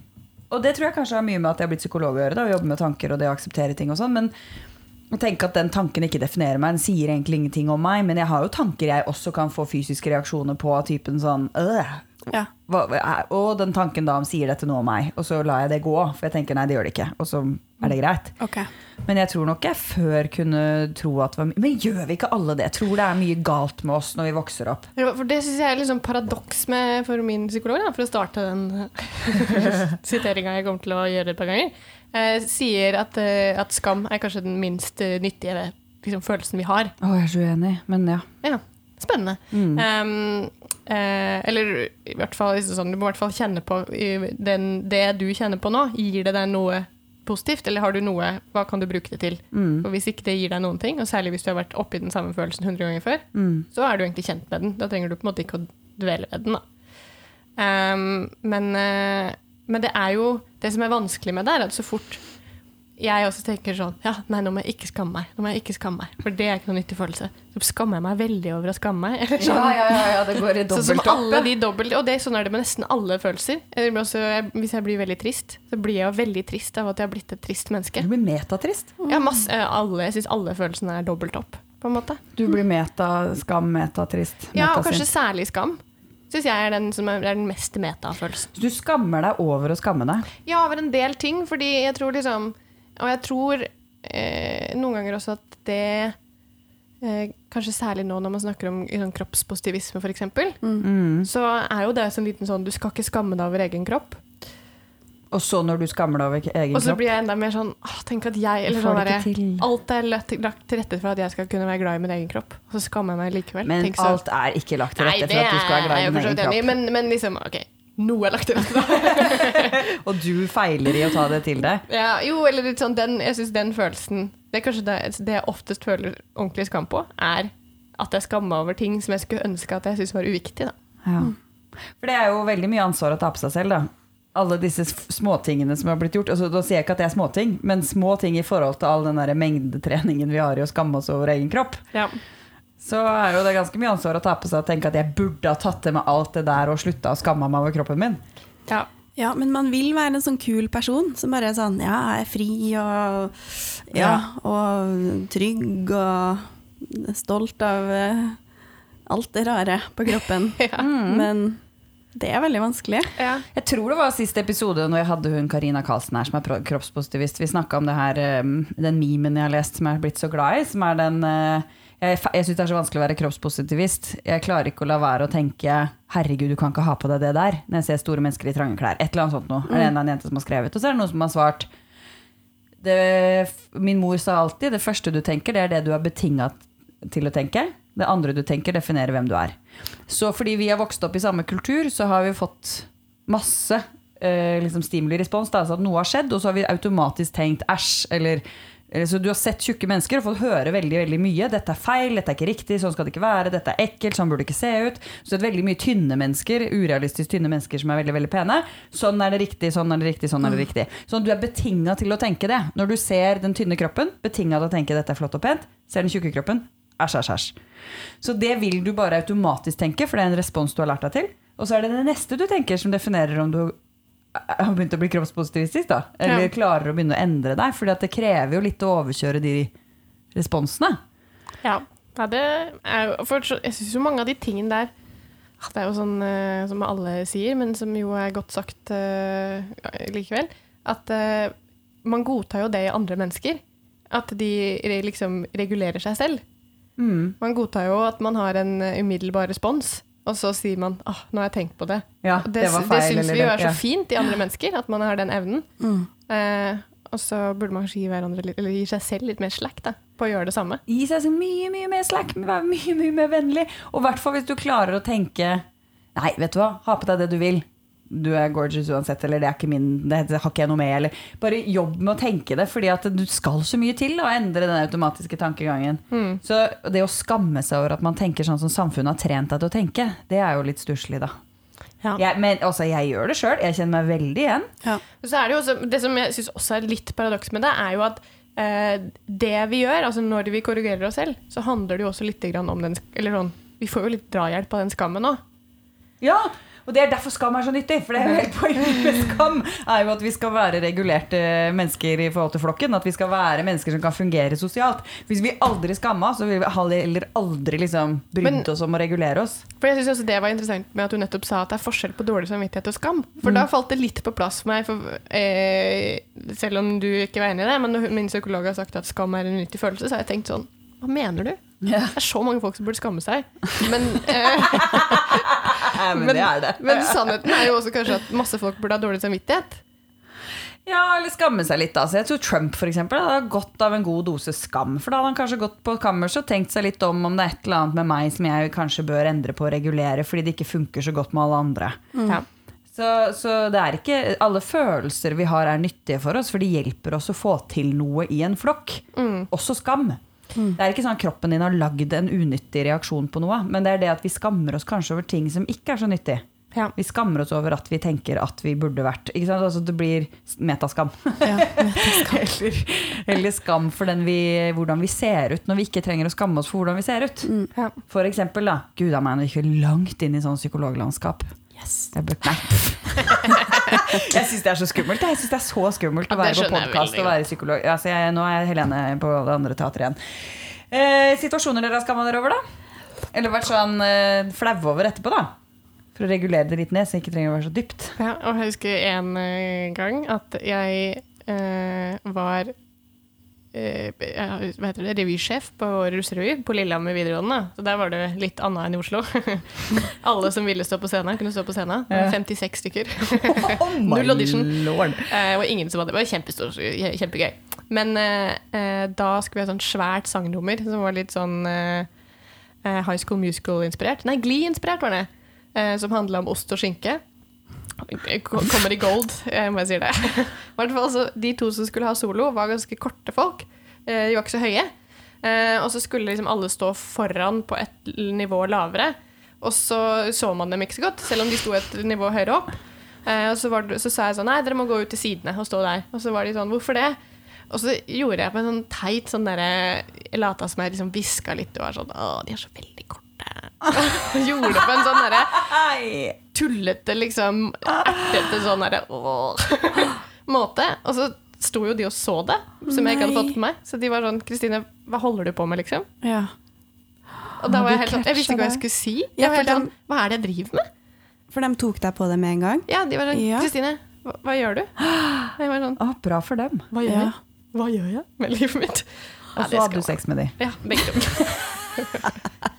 [SPEAKER 1] Og det tror jeg kanskje har mye med at jeg har blitt psykolog å gjøre. Da, og jobbe med tanker og det å akseptere ting og sånn. Men å tenke at den tanken ikke definerer meg, den sier egentlig ingenting om meg. Men jeg har jo tanker jeg også kan få fysiske reaksjoner på, av typen sånn øh,
[SPEAKER 3] Ja.
[SPEAKER 1] og den tanken da sier dette noe om meg, og så lar jeg det gå. For jeg tenker nei, det gjør det ikke. Og så er det greit.
[SPEAKER 3] Okay.
[SPEAKER 1] Men jeg tror nok jeg før kunne tro at var Men gjør vi ikke alle det? Jeg tror det er mye galt med oss når vi vokser opp.
[SPEAKER 2] For Det syns jeg er litt sånn paradoks med, for min psykolog, da, for å starte den siteringa jeg kommer til å gjøre et par ganger. Eh, sier at, eh, at skam er kanskje den minst eh, nyttige liksom, følelsen vi har.
[SPEAKER 1] Å, jeg er så uenig, men ja.
[SPEAKER 2] Ja, spennende.
[SPEAKER 1] Mm.
[SPEAKER 2] Um, eh, eller i hvert fall sånn, du må i hvert fall kjenne på den, det du kjenner på nå. Gir det deg noe positivt, eller har du noe Hva kan du bruke det til?
[SPEAKER 1] Mm.
[SPEAKER 2] For hvis ikke det gir deg noen ting, og særlig hvis du har vært oppi den samme følelsen 100 ganger før,
[SPEAKER 1] Mm.
[SPEAKER 2] så er du egentlig kjent med den. Da trenger du på en måte ikke å dvele ved den. Da. Um, men, eh, men det er jo Det som er vanskelig med det, er at så fort jeg også tenker sånn Ja, nei, nå må jeg ikke skamme meg. Nå må jeg ikke skamme meg. For det er ikke noen nyttig følelse. Så skammer jeg meg veldig over å skamme meg. Eller sånn.
[SPEAKER 1] Ja, ja, ja, ja, det går i
[SPEAKER 2] Sånn som
[SPEAKER 1] dobbelt
[SPEAKER 2] alle
[SPEAKER 1] opp.
[SPEAKER 2] de dobbelt, og det, sånn er det med nesten alle følelser. Også, jeg, hvis jeg blir veldig trist, så blir jeg jo veldig trist av at jeg har blitt et trist menneske.
[SPEAKER 1] Du blir metatrist.
[SPEAKER 2] Ja, masse, alle, jeg syns alle følelsene er dobbelt opp, på en måte.
[SPEAKER 1] Du blir meta, skam, metatrist.
[SPEAKER 2] Ja, og kanskje særlig skam. Syns jeg er den som er, den mest meta-følelsen.
[SPEAKER 1] Du skammer deg over å skamme deg.
[SPEAKER 2] Ja, over en del ting, fordi jeg tror liksom Og jeg tror eh, noen ganger også at det eh, Kanskje særlig nå når man snakker om sånn, kroppspositivisme, f.eks.,
[SPEAKER 1] Mm.
[SPEAKER 2] så er jo det en liten sånn Du skal ikke skamme deg over egen kropp.
[SPEAKER 1] Og så når du skammer deg over egen kropp?
[SPEAKER 2] Og så blir jeg enda mer sånn åh, Tenk at jeg eller sånn
[SPEAKER 1] til.
[SPEAKER 2] Alt er lagt, til rette for at jeg skal kunne være glad i min egen kropp. Og så skammer jeg meg likevel.
[SPEAKER 1] Men
[SPEAKER 2] Tenk
[SPEAKER 1] alt er ikke lagt til rette
[SPEAKER 2] nei,
[SPEAKER 1] for at du skal være glad i din egen kropp.
[SPEAKER 2] men, men liksom OK. Noe er lagt til rette.
[SPEAKER 1] Og du feiler i å ta det til deg.
[SPEAKER 2] Ja, jo, eller litt sånn den, Jeg syns den følelsen Det er kanskje det, det jeg oftest føler ordentlig skam på, er at jeg skammer over ting som jeg skulle ønske at jeg syntes var uviktig. Da.
[SPEAKER 1] Ja. For det er jo veldig mye ansvar å ta på seg selv, da. Alle disse småtingene som har blitt gjort. Altså, da sier jeg ikke at det er småting, men små ting i forhold til all den der mengdetreningen vi har i å skamme oss over egen kropp.
[SPEAKER 2] Ja.
[SPEAKER 1] Så er jo det ganske mye ansvar å ta på seg og tenke at jeg burde ha tatt til meg alt det der og slutta å skamme meg over kroppen min.
[SPEAKER 2] ja.
[SPEAKER 3] Ja, men man vil være en sånn kul person som bare er sånn Ja, jeg er fri og Ja, og trygg og stolt av eh, alt det rare på kroppen.
[SPEAKER 2] Ja.
[SPEAKER 3] Men det er veldig vanskelig.
[SPEAKER 2] ja.
[SPEAKER 1] Jeg tror det var siste episode når jeg hadde hun Karina Karlsen her, som er kroppspositivist. Vi snakka om det her, um, den memen jeg har lest som jeg er blitt så glad i. Som er den uh, Jeg, jeg syns det er så vanskelig å være kroppspositivist. Jeg klarer ikke å la være å tenke 'herregud, du kan ikke ha på deg det der' når jeg ser store mennesker i trange klær. Et eller annet sånt noe. Er det en eller annen jente som har skrevet. Og så er det noen som har svart det, Min mor sa alltid 'det første du tenker, det er det du er betinga til å tenke'. Det andre du tenker, definerer hvem du er. Så fordi vi har vokst opp i samme kultur, så har vi fått masse eh, liksom stimuli-respons. Altså at noe har skjedd, og så har vi automatisk tenkt 'æsj'. Eller, eller Så du har sett tjukke mennesker og fått høre veldig veldig mye. 'Dette er feil, dette er ikke riktig, sånn skal det ikke være', 'dette er ekkelt, sånn burde det ikke se ut'. Så det er veldig mye tynne mennesker, urealistisk tynne mennesker som er veldig veldig pene. Sånn er det riktig, sånn er det riktig, sånn er det riktig. Sånn du er betinga til å tenke det. Når du ser den tynne kroppen, betinga til å tenke 'dette er flott og pent'. Ser den tjukke kroppen, æsj, æsj, æsj. Så det vil du bare automatisk tenke, for det er en respons du har lært deg til. Og så er det det neste du tenker som definerer om du har begynt å bli kroppspositivistisk, da. Eller
[SPEAKER 2] Ja.
[SPEAKER 1] klarer å begynne å endre deg. For det krever jo litt å overkjøre de responsene.
[SPEAKER 2] ja. det er jo for, Jeg syns jo mange av de tingene der Det er jo sånn eh, som alle sier, men som jo er godt sagt eh, likevel, at eh, man godtar jo det i andre mennesker. At de liksom regulerer seg selv.
[SPEAKER 1] Mm.
[SPEAKER 2] Man godtar jo at man har en eh, umiddelbar respons, og så sier man ah, 'nå har jeg tenkt på det'.
[SPEAKER 1] Ja, det,
[SPEAKER 2] det, det syns vi jo er så fint i andre mennesker, at man har den evnen.
[SPEAKER 3] Mm.
[SPEAKER 2] Eh, og så burde man kanskje gi, gi seg selv litt mer slack da, på å gjøre det samme.
[SPEAKER 1] Gi seg så mye, mye mer slack, være mye, mye mer vennlig. Og i hvert fall hvis du klarer å tenke Nei, vet du hva, ha på deg det du vil. Du er gorgeous uansett, eller det er ikke min, det har ikke jeg noe med, eller Bare jobb med å tenke det, fordi at du skal så mye til å endre den automatiske tankegangen. Så det å skamme seg over at man tenker sånn som samfunnet har trent deg til å tenke, det er jo litt stusslig, da.
[SPEAKER 2] Ja.
[SPEAKER 1] Jeg, men altså, jeg gjør det sjøl. Jeg kjenner meg veldig igjen.
[SPEAKER 3] Ja.
[SPEAKER 2] Så det, også, det som jeg syns også er litt paradoks med det, er jo at eh, det vi gjør, altså når vi korrigerer oss selv, så handler det jo også litt grann om den Eller sånn, vi får jo litt drahjelp av den skammen òg.
[SPEAKER 1] Ja, og det er derfor skam er så nyttig. For det er helt poenget med skam er jo at vi skal være regulerte mennesker i forhold til flokken. At vi skal være mennesker som kan fungere sosialt. Hvis vi aldri skamma, så vil vi heller aldri liksom brydd oss om å regulere oss.
[SPEAKER 2] For jeg synes også Det var interessant med at du nettopp sa at det er forskjell på dårlig samvittighet og skam. For da falt det litt på plass for meg, for, eh, selv om du ikke var enig i det. Men når min psykolog har sagt at skam er en nyttig følelse, så har jeg tenkt sånn Hva mener du? Det er så mange folk som burde skamme seg. Men, eh,
[SPEAKER 1] Ja, men, det er det.
[SPEAKER 2] men sannheten er jo også kanskje at masse folk burde ha dårlig samvittighet.
[SPEAKER 1] Ja, eller skamme seg litt. Altså. Jeg tror Trump for eksempel, hadde godt av en god dose skam. For da hadde han kanskje gått på kammerset og tenkt seg litt om om det er et eller annet med meg som jeg kanskje bør endre på og regulere, fordi det ikke funker så godt med alle andre.
[SPEAKER 2] Ja.
[SPEAKER 1] Så, så det er ikke alle følelser vi har er nyttige for oss, for de hjelper oss å få til noe i en flokk. Også skam. Det er ikke sånn at kroppen din har lagd en unyttig reaksjon på noe, men det er det at vi skammer oss kanskje over ting som ikke er så nyttig.
[SPEAKER 2] Ja.
[SPEAKER 1] Vi skammer oss over at vi tenker at vi burde vært? Altså Det blir metaskam.
[SPEAKER 3] Ja,
[SPEAKER 1] eller, eller skam for den vi, hvordan vi ser ut, når vi ikke trenger å skamme oss for hvordan vi ser ut.
[SPEAKER 2] Ja.
[SPEAKER 1] For eksempel, da. Gud a meg, nå gikk vi langt inn i sånn psykologlandskap.
[SPEAKER 3] Yes.
[SPEAKER 1] Jeg bør, nei. jeg syns det er så skummelt. Jeg synes det er så skummelt
[SPEAKER 2] Ja,
[SPEAKER 1] å være på podkast og være psykolog. Altså, jeg, nå er Helene på det andre teatret igjen. Eh, situasjoner dere har skamma dere over, da? Eller vært sånn eh, flaue over etterpå, da? For å regulere det litt ned, så det ikke trenger å være så dypt.
[SPEAKER 2] Ja, og jeg husker en eh, gang at jeg eh, var hva heter det, revysjef på Russerevy på Lillehammer videregående. Så der var det litt annet enn i Oslo. Alle som ville stå på scenen, kunne stå på scenen.
[SPEAKER 1] Ja.
[SPEAKER 2] 56 stykker.
[SPEAKER 1] Oh
[SPEAKER 2] Null audition.
[SPEAKER 1] lord.
[SPEAKER 2] Eh, og ingen som hadde Det var kjempestor, kjempegøy. Men eh, eh, da skulle vi ha sånn svært sangnummer som var litt sånn eh, eh, High School Musical-inspirert. Nei, Glee-inspirert var det. Eh, som handla om ost og skinke. Ko- Kommer i gold, eh, må jeg si det. Hvert fall, altså, de to som skulle ha solo, var ganske korte folk. Eh, de var ikke så høye. Eh, og så skulle liksom alle stå foran på et nivå lavere. Og så så man dem ikke så godt, selv om de sto et nivå høyere opp. Og så, det, så sa jeg sånn Nei, dere må gå ut til sidene og stå der. Og så var de sånn Hvorfor det? Og så gjorde jeg på en sånn teit sånn derre Jeg lata som jeg liksom hviska litt og var sånn Å, de er så veldig korte. gjorde det på en sånn derre tullete, liksom ertete sånn derre måte. Og så sto jo de og så det, som jeg ikke hadde fått med meg. Så de var sånn Kristine, hva holder du på med, liksom?
[SPEAKER 3] Ja.
[SPEAKER 2] Og da var jeg helt sånn Jeg visste ikke hva jeg skulle si. Jeg var helt sånn, hva er det jeg driver med?
[SPEAKER 3] For de tok deg på det med en gang?
[SPEAKER 2] Ja, de var sånn
[SPEAKER 3] Ja.
[SPEAKER 2] Kristine, hva, hva gjør du? Jeg var sånn
[SPEAKER 1] Å, bra for dem.
[SPEAKER 2] Hva gjør
[SPEAKER 3] Ja.
[SPEAKER 2] jeg? Hva gjør jeg med livet mitt?
[SPEAKER 1] Og så hadde du sex med dem.
[SPEAKER 2] Ja, begge to.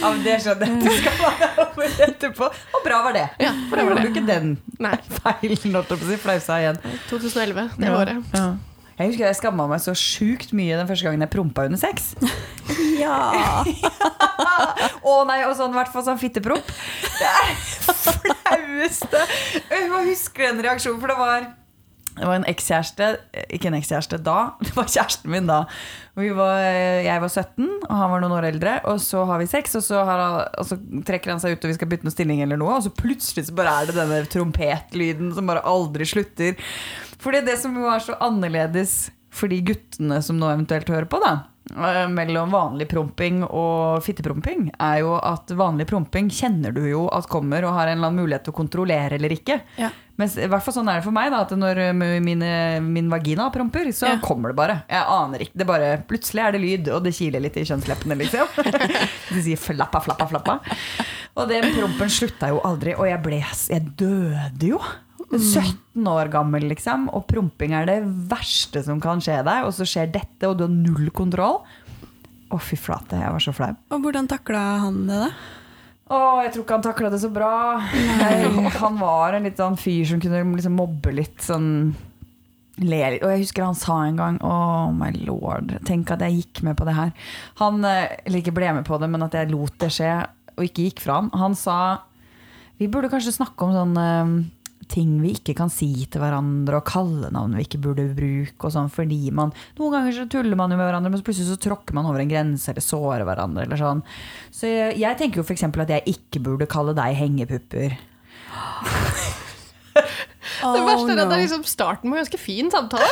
[SPEAKER 1] Ja, men det skjønner. Du skal være over etterpå. Og bra var det.
[SPEAKER 2] Ja, bra var det.
[SPEAKER 1] ikke den
[SPEAKER 2] Nei.
[SPEAKER 1] feilen, holdt jeg på å si. Flausa igjen.
[SPEAKER 2] 2011, det
[SPEAKER 1] Ja.
[SPEAKER 2] året.
[SPEAKER 1] Ja. Jeg husker jeg skamma meg så sjukt mye den første gangen jeg prompa under sex.
[SPEAKER 3] Ja!
[SPEAKER 1] Å nei, og sånn, i hvert fall sånn fittepromp. Det er flaueste. Jeg må huske den reaksjonen, for det var det var en ekskjæreste, ikke en ekskjæreste da, det var kjæresten min da. Var, jeg var 17, og han var noen år eldre. Og så har vi sex, og så, har og så trekker han seg ut, og vi skal bytte noe stilling, eller noe, og så plutselig så bare er det denne trompetlyden som bare aldri slutter. For det er det som er så annerledes for de guttene som nå eventuelt hører på, da, eh, mellom vanlig promping og fittepromping, er jo at vanlig promping kjenner du jo at kommer og har en eller annen mulighet til å kontrollere eller ikke.
[SPEAKER 3] Ja.
[SPEAKER 1] Mens, i hvert fall sånn er det for meg, da, at når mine, min vagina promper, så
[SPEAKER 3] Ja.
[SPEAKER 1] kommer det bare. Jeg aner ikke. Det bare, plutselig er det lyd, og det kiler litt i kjønnsleppene, liksom. De sier flappa, flappa, flappa. Og den prompen slutta jo aldri, og jeg ble Jeg døde jo. 17 år gammel, liksom, og promping er det verste som kan skje deg. Og så skjer dette, og du har null kontroll. Å, fy flate, jeg var så flau.
[SPEAKER 3] Og hvordan takla han det, da?
[SPEAKER 1] Å, jeg tror ikke han takla det så bra. Nei. han var en litt sånn fyr som kunne liksom mobbe litt. Sånn le litt. Og jeg husker han sa en gang Oh my lord, tenk at jeg gikk med på det her. Han eh, eller ikke ble med på det, men at jeg lot det skje, og ikke gikk fra han. Han sa Vi burde kanskje snakke om sånn um, ting vi ikke kan si til hverandre, og kallenavn vi ikke burde bruke. og sånn, fordi man, Noen ganger så tuller man jo med hverandre, men plutselig så tråkker man over en grense eller sårer hverandre. eller sånn. Så jeg, jeg tenker jo f.eks. at jeg ikke burde kalle deg hengepupper.
[SPEAKER 2] Det verste er at det er liksom starten på en ganske fin samtale.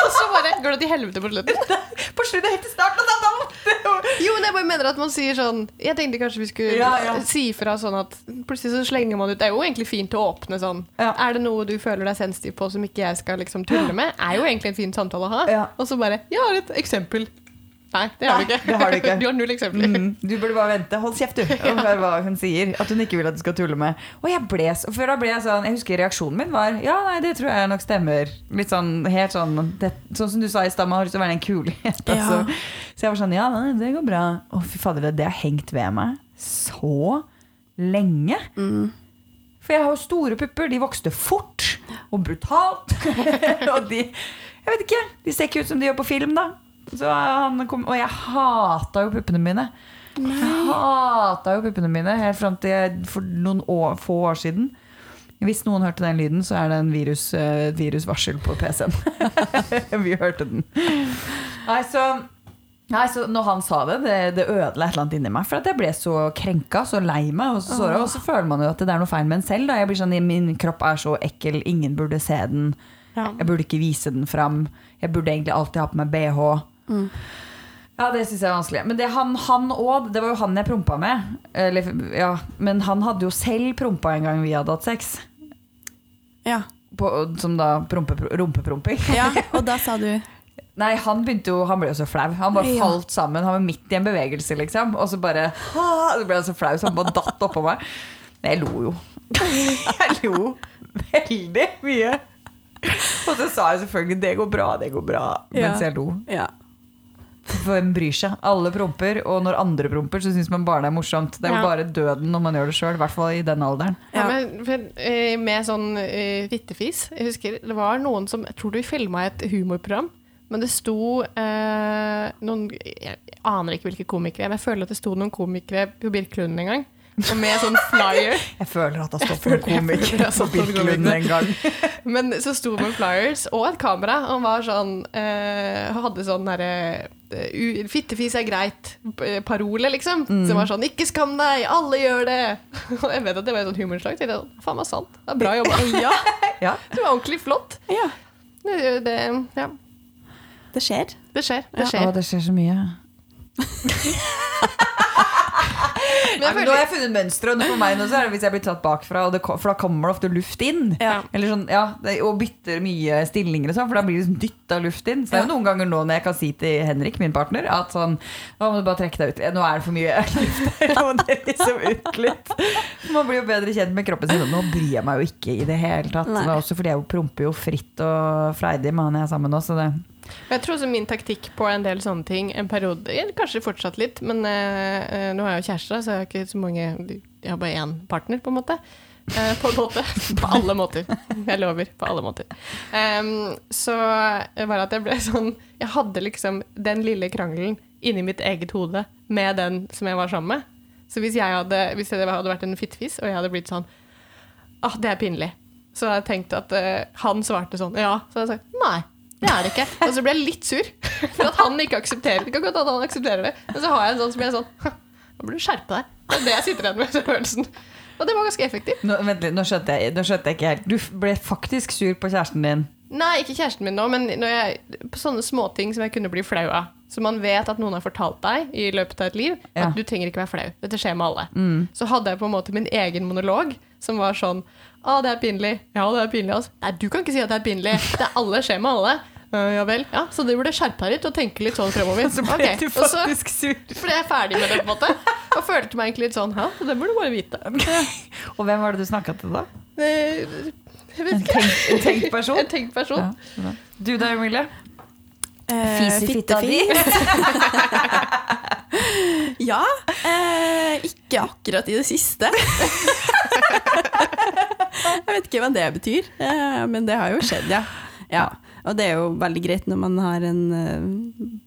[SPEAKER 2] Og så bare går det til helvete på slutten.
[SPEAKER 1] På slutten, helt til starten av samtalen!
[SPEAKER 2] Jo, men jeg bare mener at man sier sånn Jeg tenkte kanskje vi skulle
[SPEAKER 1] Ja, ja.
[SPEAKER 2] si fra sånn at plutselig så slenger man ut Det er jo egentlig fint å åpne sånn.
[SPEAKER 1] Ja.
[SPEAKER 2] Er det noe du føler deg sensitiv på som ikke jeg skal liksom tulle med? Er jo egentlig en fin samtale å ha. Og så bare Jeg har et eksempel. Nei, det har du ikke.
[SPEAKER 1] det har du ikke.
[SPEAKER 2] du har null eksempler.
[SPEAKER 1] Mm, du burde bare vente. Hold kjeft, du. Og hør hva hun sier. At hun ikke vil at du skal tulle med. Og jeg ble før da ble jeg sånn Jeg husker reaksjonen min var Ja, nei, det tror jeg nok stemmer. Litt sånn helt sånn det, Sånn som du sa i stad, man har lyst til å være den kule jenta.
[SPEAKER 3] Ja.
[SPEAKER 1] Så, så jeg var sånn Ja, nei, det går bra. Å, fy fader, det, det har hengt ved meg så lenge. For jeg har jo store pupper. De vokste fort og brutalt. og de Jeg vet ikke. De ser ikke ut som de gjør på film, da. Så han kom, og jeg hata jo puppene mine. Jeg hata jo puppene mine helt fram til for noen år, få år siden. Hvis noen hørte den lyden, så er det en virus, et virusvarsel på PC-en. Vi hørte den. Nei, så, nei, så når han sa det, det, det ødela et eller annet inni meg. For jeg ble så krenka, så lei meg. Og så, og så føler man jo at det er noe feil med en selv. Da. Jeg blir sånn, Min kropp er så ekkel, ingen burde se den.
[SPEAKER 3] Ja.
[SPEAKER 1] Jeg burde ikke vise den fram. Jeg burde egentlig alltid ha på meg bh. Ja, det syns jeg er vanskelig. Men det han, han òg, det var jo han jeg prompa med. Eller, ja, men han hadde jo selv prompa en gang vi hadde hatt sex.
[SPEAKER 3] Ja.
[SPEAKER 1] På, som da prompe, rumpepromping.
[SPEAKER 3] ja, og da sa du
[SPEAKER 1] Nei, han begynte jo, han ble jo så flau. Han bare
[SPEAKER 3] Ja.
[SPEAKER 1] falt sammen. Han var midt i en bevegelse, liksom. Og så bare! Så ble han så flau, så han bare datt oppå meg. Men jeg lo jo. Jeg lo veldig mye. Og så sa jeg selvfølgelig 'det går bra, det går bra', mens
[SPEAKER 3] Ja.
[SPEAKER 1] jeg lo.
[SPEAKER 3] Ja.
[SPEAKER 1] Hvem bryr seg? Alle promper, og når andre promper, så syns man bare det er morsomt. Det er jo
[SPEAKER 2] Ja.
[SPEAKER 1] bare døden når man gjør det sjøl, i hvert fall i den alderen.
[SPEAKER 2] Ja,
[SPEAKER 3] Ja.
[SPEAKER 2] men, for, eh, med sånn uh, fittefis Jeg husker det var noen som Jeg tror du filma et humorprogram, men det sto eh, noen Jeg aner ikke hvilke komikere, men jeg føler at det sto noen komikere på Birkelunden en gang. Og med sånn flyer.
[SPEAKER 1] Jeg føler at det har stått
[SPEAKER 2] føler-
[SPEAKER 1] noen komikere på Birkelund en gang.
[SPEAKER 2] Men så sto man med flyers og et kamera. Og han var sånn uh, hadde sånn derre uh, Fittefis er greit-parole, liksom. Som var sånn 'ikke skam deg, alle gjør det'. Og jeg vet at det var et sånt humorslag. Jeg tenkte, Faen meg sant. Det er bra jobba.
[SPEAKER 3] Ja.
[SPEAKER 1] Ja.
[SPEAKER 2] Det var ordentlig flott.
[SPEAKER 3] ja.
[SPEAKER 2] Det, det, ja,
[SPEAKER 3] Det skjer.
[SPEAKER 2] det skjer. Det
[SPEAKER 3] Ja.
[SPEAKER 2] skjer.
[SPEAKER 1] Å, det skjer så mye.
[SPEAKER 2] Men
[SPEAKER 1] Nei, nå har jeg funnet mønsteret. For meg nå så er det hvis jeg blir tatt bakfra, det, for da kommer det ofte luft inn.
[SPEAKER 3] Ja.
[SPEAKER 1] Eller sånn, ja, det, og bytter mye stillinger sånn, for da blir det liksom dytta luft inn. Så det er jo noen ganger nå når jeg kan si til Henrik, min partner, at sånn Nå må du bare trekke deg ut. Nå er det for mye luft her. Nå må det liksom ut litt. Man blir jo bedre kjent med kroppen sin. Nå bryr jeg meg jo ikke i det hele tatt. Det også fordi jeg promper jo fritt og freidig med han jeg er sammen med nå, så det
[SPEAKER 2] jeg tror også min taktikk på en del sånne ting en periode, Kanskje fortsatt litt, men eh, nå har jeg jo kjæreste, så jeg har ikke så mange Jeg har bare én partner, på en måte. Eh, på en måte. På alle måter. Jeg lover. På alle måter. Um, så var at jeg ble sånn Jeg hadde liksom den lille krangelen inni mitt eget hode med den som jeg var sammen med. Så hvis jeg hadde, hvis jeg hadde vært en fittefis, og jeg hadde blitt sånn Ah, det er pinlig. Så jeg tenkt at uh, han svarte sånn ja. Så hadde jeg sagt nei. Det er det ikke. Og så blir jeg litt sur for at han ikke aksepterer det. Godt hende han aksepterer det. Men så har jeg en sånn som jeg er sånn Nå burde du skjerpe deg. Det er det jeg sitter igjen med. følelsen. Og det var ganske effektivt.
[SPEAKER 1] Nå, vent litt, nå skjønte, jeg, nå skjønte jeg ikke helt. Du ble faktisk sur på kjæresten din.
[SPEAKER 2] Nei, ikke kjæresten min nå, men jeg, på sånne småting som jeg kunne bli flau av. Så man vet at noen har fortalt deg i løpet av et liv
[SPEAKER 1] Ja.
[SPEAKER 2] at du trenger ikke være flau. Dette skjer med alle. Så hadde jeg på en måte min egen monolog som var sånn Å, det er pinlig. Ja, det er pinlig. Altså. Nei, du kan ikke si at det er pinlig. Det er alle skjer med alle. Uh, ja vel. Ja, så du burde skjerpe deg litt og tenke litt sånn fremover.
[SPEAKER 1] Så ble
[SPEAKER 2] okay.
[SPEAKER 1] du
[SPEAKER 2] så
[SPEAKER 1] faktisk sur.
[SPEAKER 2] ble jeg ferdig med det, på en måte. Og følte meg egentlig litt sånn Ja, det burde du bare vite.
[SPEAKER 1] Og hvem var det du snakka til da?
[SPEAKER 2] Eh, Jeg vet
[SPEAKER 1] En
[SPEAKER 2] ikke.
[SPEAKER 1] tenkt, en tenkt person?
[SPEAKER 2] En tenkt person.
[SPEAKER 1] Ja, du da, Emilie?
[SPEAKER 3] Eh,
[SPEAKER 1] Fisefitta di?
[SPEAKER 3] Ja. Eh, ikke akkurat i det siste. jeg vet ikke hva det betyr, eh, men det har jo skjedd, ja. ja. Og det er jo veldig greit når man har en eh,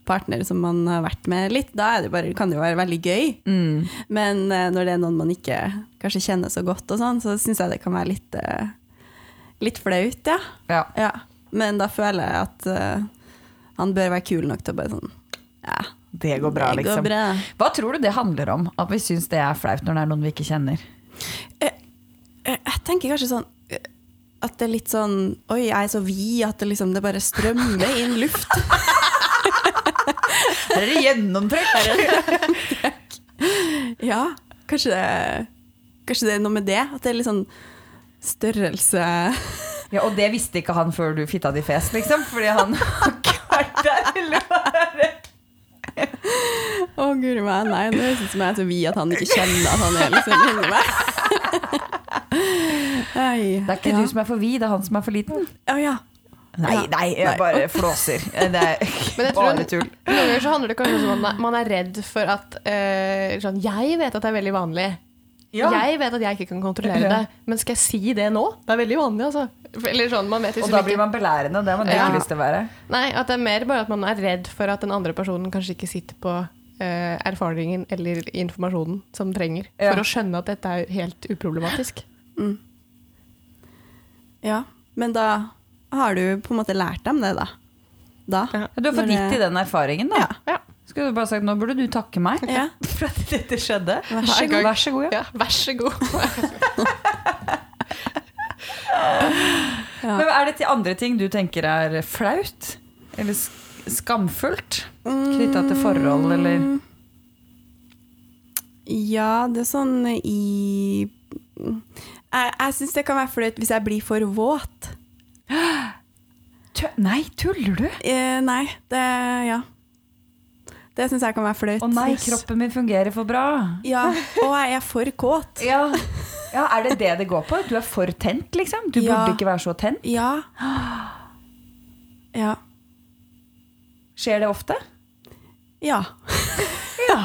[SPEAKER 3] partner som man har vært med litt. Da det bare, kan det jo være veldig gøy.
[SPEAKER 1] Mm.
[SPEAKER 3] Men eh, når det er noen man ikke kanskje kjenner så godt, og sånn, så syns jeg det kan være litt, eh, litt flaut, ja.
[SPEAKER 1] Ja.
[SPEAKER 3] ja. Men da føler jeg at han bør være kul nok til å bare sånn Ja,
[SPEAKER 1] Det går bra,
[SPEAKER 3] det går
[SPEAKER 1] liksom.
[SPEAKER 3] bra.
[SPEAKER 1] Hva tror du det handler om? At vi syns det er flaut når det er noen vi ikke kjenner?
[SPEAKER 3] Jeg, Jeg tenker kanskje sånn eh, at det er litt sånn Oi, jeg er så vid at det liksom det bare strømmer inn luft.
[SPEAKER 1] Her er det gjennomtrekk!
[SPEAKER 3] Ja, kanskje det, kanskje det er noe med det. At det er litt sånn størrelse
[SPEAKER 1] Ja, og det visste ikke han før du fitta di fes, liksom? Fordi han har å høre. Å?
[SPEAKER 3] Å, guri meg. Nei, det høres ut som jeg er så vid at han ikke kjenner at han er liksom inni meg. Oi,
[SPEAKER 1] Det er ikke
[SPEAKER 3] ja.
[SPEAKER 1] du som er for vid, det er han som er for liten.
[SPEAKER 3] Å ja.
[SPEAKER 1] Nei, nei, jeg
[SPEAKER 3] Nei.
[SPEAKER 1] bare flåser. Det er
[SPEAKER 2] Men jeg tror
[SPEAKER 1] bare tull.
[SPEAKER 2] Noen ganger så handler det kanskje om at man er redd for at uh, sånn, Jeg vet at det er veldig vanlig. Jeg vet at jeg ikke kan kontrollere det, men skal jeg si det nå? Det er veldig vanlig, altså. Eller sånn, man vet
[SPEAKER 1] Og
[SPEAKER 2] liksom
[SPEAKER 1] da blir man belærende, og det har man
[SPEAKER 2] Ja.
[SPEAKER 1] ikke lyst til å være.
[SPEAKER 2] Nei, at det er mer bare at man er redd for at den andre personen kanskje ikke sitter på eh, erfaringen eller informasjonen som den trenger,
[SPEAKER 1] Ja.
[SPEAKER 2] for å skjønne at dette er helt uproblematisk.
[SPEAKER 3] Mm. Ja, men da har du på en måte lært dem det, da. Da.
[SPEAKER 2] Ja.
[SPEAKER 1] Du har fått gitt i den erfaringen, da.
[SPEAKER 3] Ja.
[SPEAKER 2] Ja.
[SPEAKER 1] Skulle du bare sagt nå burde du takke meg
[SPEAKER 3] Ja.
[SPEAKER 1] for at dette skjedde.
[SPEAKER 3] Vær
[SPEAKER 2] så god.
[SPEAKER 1] Vær så god, ja.
[SPEAKER 2] Ja, vær så god.
[SPEAKER 3] Ja.
[SPEAKER 1] Men er det til andre ting du tenker er flaut? Eller skamfullt? Knytta til forhold, eller
[SPEAKER 3] Mm. Ja, det er sånn i Jeg, jeg syns det kan være flaut hvis jeg blir for våt.
[SPEAKER 1] Tø Nei, tuller du?
[SPEAKER 3] Eh, nei, det Ja. Det syns jeg kan være flaut.
[SPEAKER 1] Å nei, kroppen min fungerer for bra.
[SPEAKER 3] Ja, og jeg er for kåt.
[SPEAKER 1] Ja. ja, Er det det det går på? Du er for tent, liksom? Du
[SPEAKER 3] Ja.
[SPEAKER 1] burde ikke være så tent?
[SPEAKER 3] Ja. Ja.
[SPEAKER 1] Skjer det ofte?
[SPEAKER 3] Ja.
[SPEAKER 1] Ja.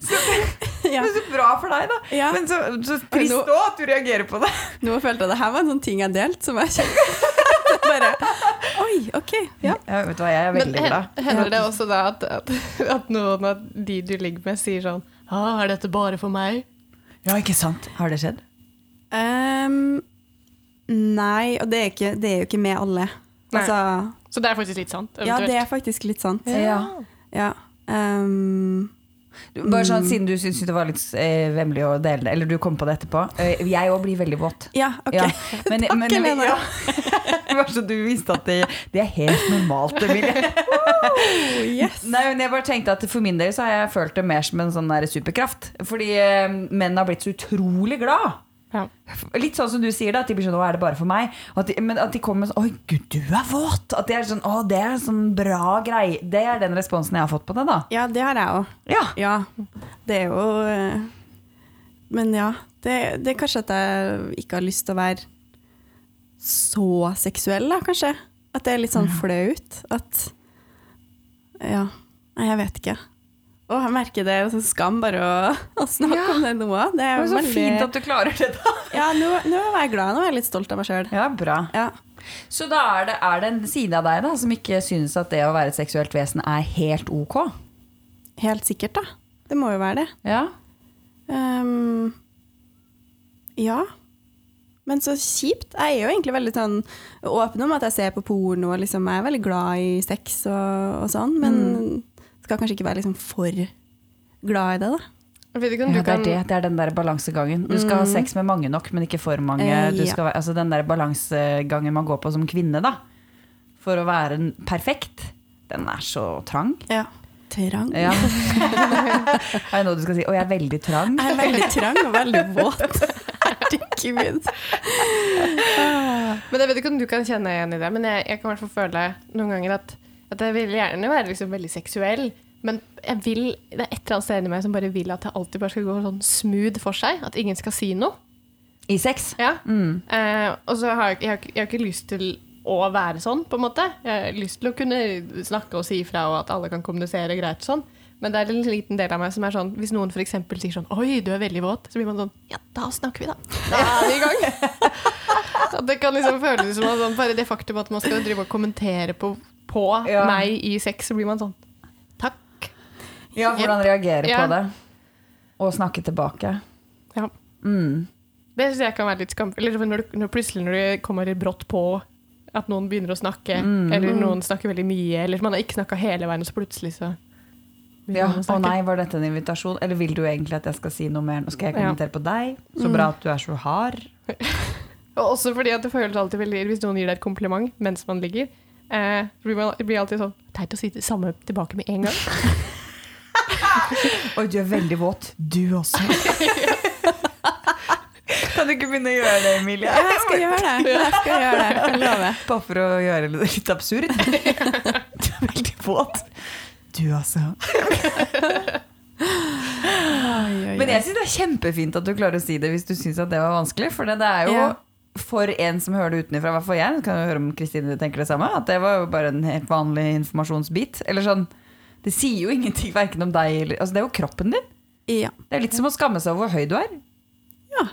[SPEAKER 3] ja.
[SPEAKER 1] Men så bra for deg, da.
[SPEAKER 3] Ja.
[SPEAKER 1] Men så, så trist òg at du reagerer på det.
[SPEAKER 3] Nå følte jeg det her var en sånn ting jeg delte, som jeg kjente Bare Oi, OK. Ja.
[SPEAKER 1] Ja, vet du hva, jeg er veldig glad.
[SPEAKER 2] hender det også da at, at, at noen av de du ligger med, sier sånn ah, 'Er dette bare for meg?'
[SPEAKER 1] Ja, ikke sant? Har det skjedd?
[SPEAKER 3] Um, nei, og det er, ikke, det er jo ikke med alle. Altså,
[SPEAKER 2] Så det er faktisk litt sant?
[SPEAKER 3] ja, det er faktisk litt sant.
[SPEAKER 1] Ja.
[SPEAKER 3] Ja. Ehm,
[SPEAKER 1] Du, Bare sånn, Siden du syntes det var litt eh, vemmelig å dele det, eller du kom på det etterpå. Eh, jeg òg blir veldig våt.
[SPEAKER 3] ja, OK.
[SPEAKER 1] Men,
[SPEAKER 3] Takk,
[SPEAKER 1] men,
[SPEAKER 3] Helene.
[SPEAKER 1] ja. Bare så du visste at det, det er helt normalt, Emilie.
[SPEAKER 3] Oh, yes.
[SPEAKER 1] Nei, men jeg bare tenkte at For min del så har jeg følt det mer som en sånn der superkraft. Fordi eh, menn har blitt så utrolig glad.
[SPEAKER 2] Ja.
[SPEAKER 1] Litt sånn som du sier, da, at de blir sånn 'Å, er det bare for meg?' At de, men at de kommer med sånn 'Oi, gud, du er våt!' At det er sånn 'Å, det er sånn bra greie'. Det er den responsen jeg har fått på det, da.
[SPEAKER 3] Ja, det har jeg òg.
[SPEAKER 1] Ja.
[SPEAKER 3] Ja. Det er jo eh, Men ja. Det, det er kanskje at jeg ikke har lyst til å være så seksuell, da, kanskje. At det er litt sånn flaut. At Ja. Nei, jeg vet ikke. Å, jeg merker det er sånn skam bare å, å snakke
[SPEAKER 1] Ja.
[SPEAKER 3] om det nå. Det
[SPEAKER 1] Det
[SPEAKER 3] er
[SPEAKER 1] er så
[SPEAKER 3] veldig
[SPEAKER 1] fint at du klarer det, da.
[SPEAKER 3] Ja, nå, nå er jeg glad. Nå er jeg litt stolt av meg sjøl.
[SPEAKER 1] Ja, bra.
[SPEAKER 3] Ja.
[SPEAKER 1] Så da er det, er det en side av deg da som ikke synes at det å være et seksuelt vesen er helt ok?
[SPEAKER 3] Helt sikkert, da. Det må jo være det.
[SPEAKER 1] Ja.
[SPEAKER 3] Um, ja. Men så kjipt. Jeg er jo egentlig veldig sånn åpen om at jeg ser på porno, og liksom jeg er veldig glad i sex og, og sånn, men skal kanskje ikke være liksom for glad i det, da.
[SPEAKER 2] Vet ikke om
[SPEAKER 1] Ja,
[SPEAKER 2] du
[SPEAKER 1] det er det. Det er den der balansegangen. Du skal ha sex med mange nok, men ikke for mange.
[SPEAKER 3] Eh,
[SPEAKER 1] Du
[SPEAKER 3] ja.
[SPEAKER 1] skal, være- altså den der balansegangen man går på som kvinne, da. For å være perfekt. Den er så trang.
[SPEAKER 3] Ja. Trang.
[SPEAKER 1] Ja. er det noe du skal si? Å, jeg er veldig trang.
[SPEAKER 3] Jeg er veldig trang og veldig våt. Herregud.
[SPEAKER 2] Men jeg vet ikke om du kan kjenne igjen i det, men jeg, jeg kan i hvert fall føle noen ganger at, at jeg vil gjerne være liksom veldig seksuell, men jeg vil, det er et eller annet sted inni meg som bare vil at det alltid bare skal gå sånn smooth for seg, at ingen skal si noe.
[SPEAKER 1] I sex.
[SPEAKER 2] Ja.
[SPEAKER 1] Mm.
[SPEAKER 2] Eh, og så har jeg, jeg, jeg har ikke lyst til å være sånn, på en måte. Jeg har lyst til å kunne snakke og si ifra, og at alle kan kommunisere greit sånn. Men det er en liten del av meg som er sånn Hvis noen eksempel sier sånn 'Oi, du er veldig våt', så blir man sånn Ja, da snakker vi, da. Da er vi i gang. Det kan liksom føles som at sånn, bare det faktum at man skal drive og kommentere på, på
[SPEAKER 1] Ja.
[SPEAKER 2] meg i sex, så blir man sånn Takk.
[SPEAKER 1] Ja, hvordan reagere
[SPEAKER 2] Ja.
[SPEAKER 1] på det. Og snakke tilbake.
[SPEAKER 2] Ja.
[SPEAKER 1] Mm.
[SPEAKER 2] Det syns jeg kan være litt skam... Eller når, når plutselig når du kommer brått på at noen begynner å snakke,
[SPEAKER 1] Mm.
[SPEAKER 2] eller noen snakker veldig mye, eller man har ikke snakka hele veien, og så plutselig så
[SPEAKER 1] Ja,
[SPEAKER 2] å
[SPEAKER 1] nei, var dette en invitasjon? Eller vil du egentlig at jeg skal si noe mer? Nå skal jeg kommentere på deg. Så bra at du er så hard.
[SPEAKER 2] Og også fordi at det føles alltid veldig Hvis noen gir deg et kompliment mens man ligger, eh, blir det blir alltid sånn Teit å si det samme tilbake med en gang.
[SPEAKER 1] Oi, du er veldig våt. Du også. kan du ikke begynne å gjøre det, Emilie?
[SPEAKER 3] Ja, jeg skal gjøre det. Jeg skal gjøre det. Jeg lover.
[SPEAKER 1] Bare for å gjøre det litt absurd. Du er veldig våt. Du også. Men jeg syns det er kjempefint at du klarer å si det hvis du syns det var vanskelig. For det, det er jo
[SPEAKER 3] Ja.
[SPEAKER 1] For en som hører det utenfra, hvert fall jeg, kan jo høre om Kristine tenker det samme, at det var jo bare en helt vanlig informasjonsbit. Eller sånn Det sier jo ingenting verken om deg eller Altså, det er jo kroppen din.
[SPEAKER 3] Ja.
[SPEAKER 1] Det er litt som å skamme seg over hvor høy du er.
[SPEAKER 3] Ja.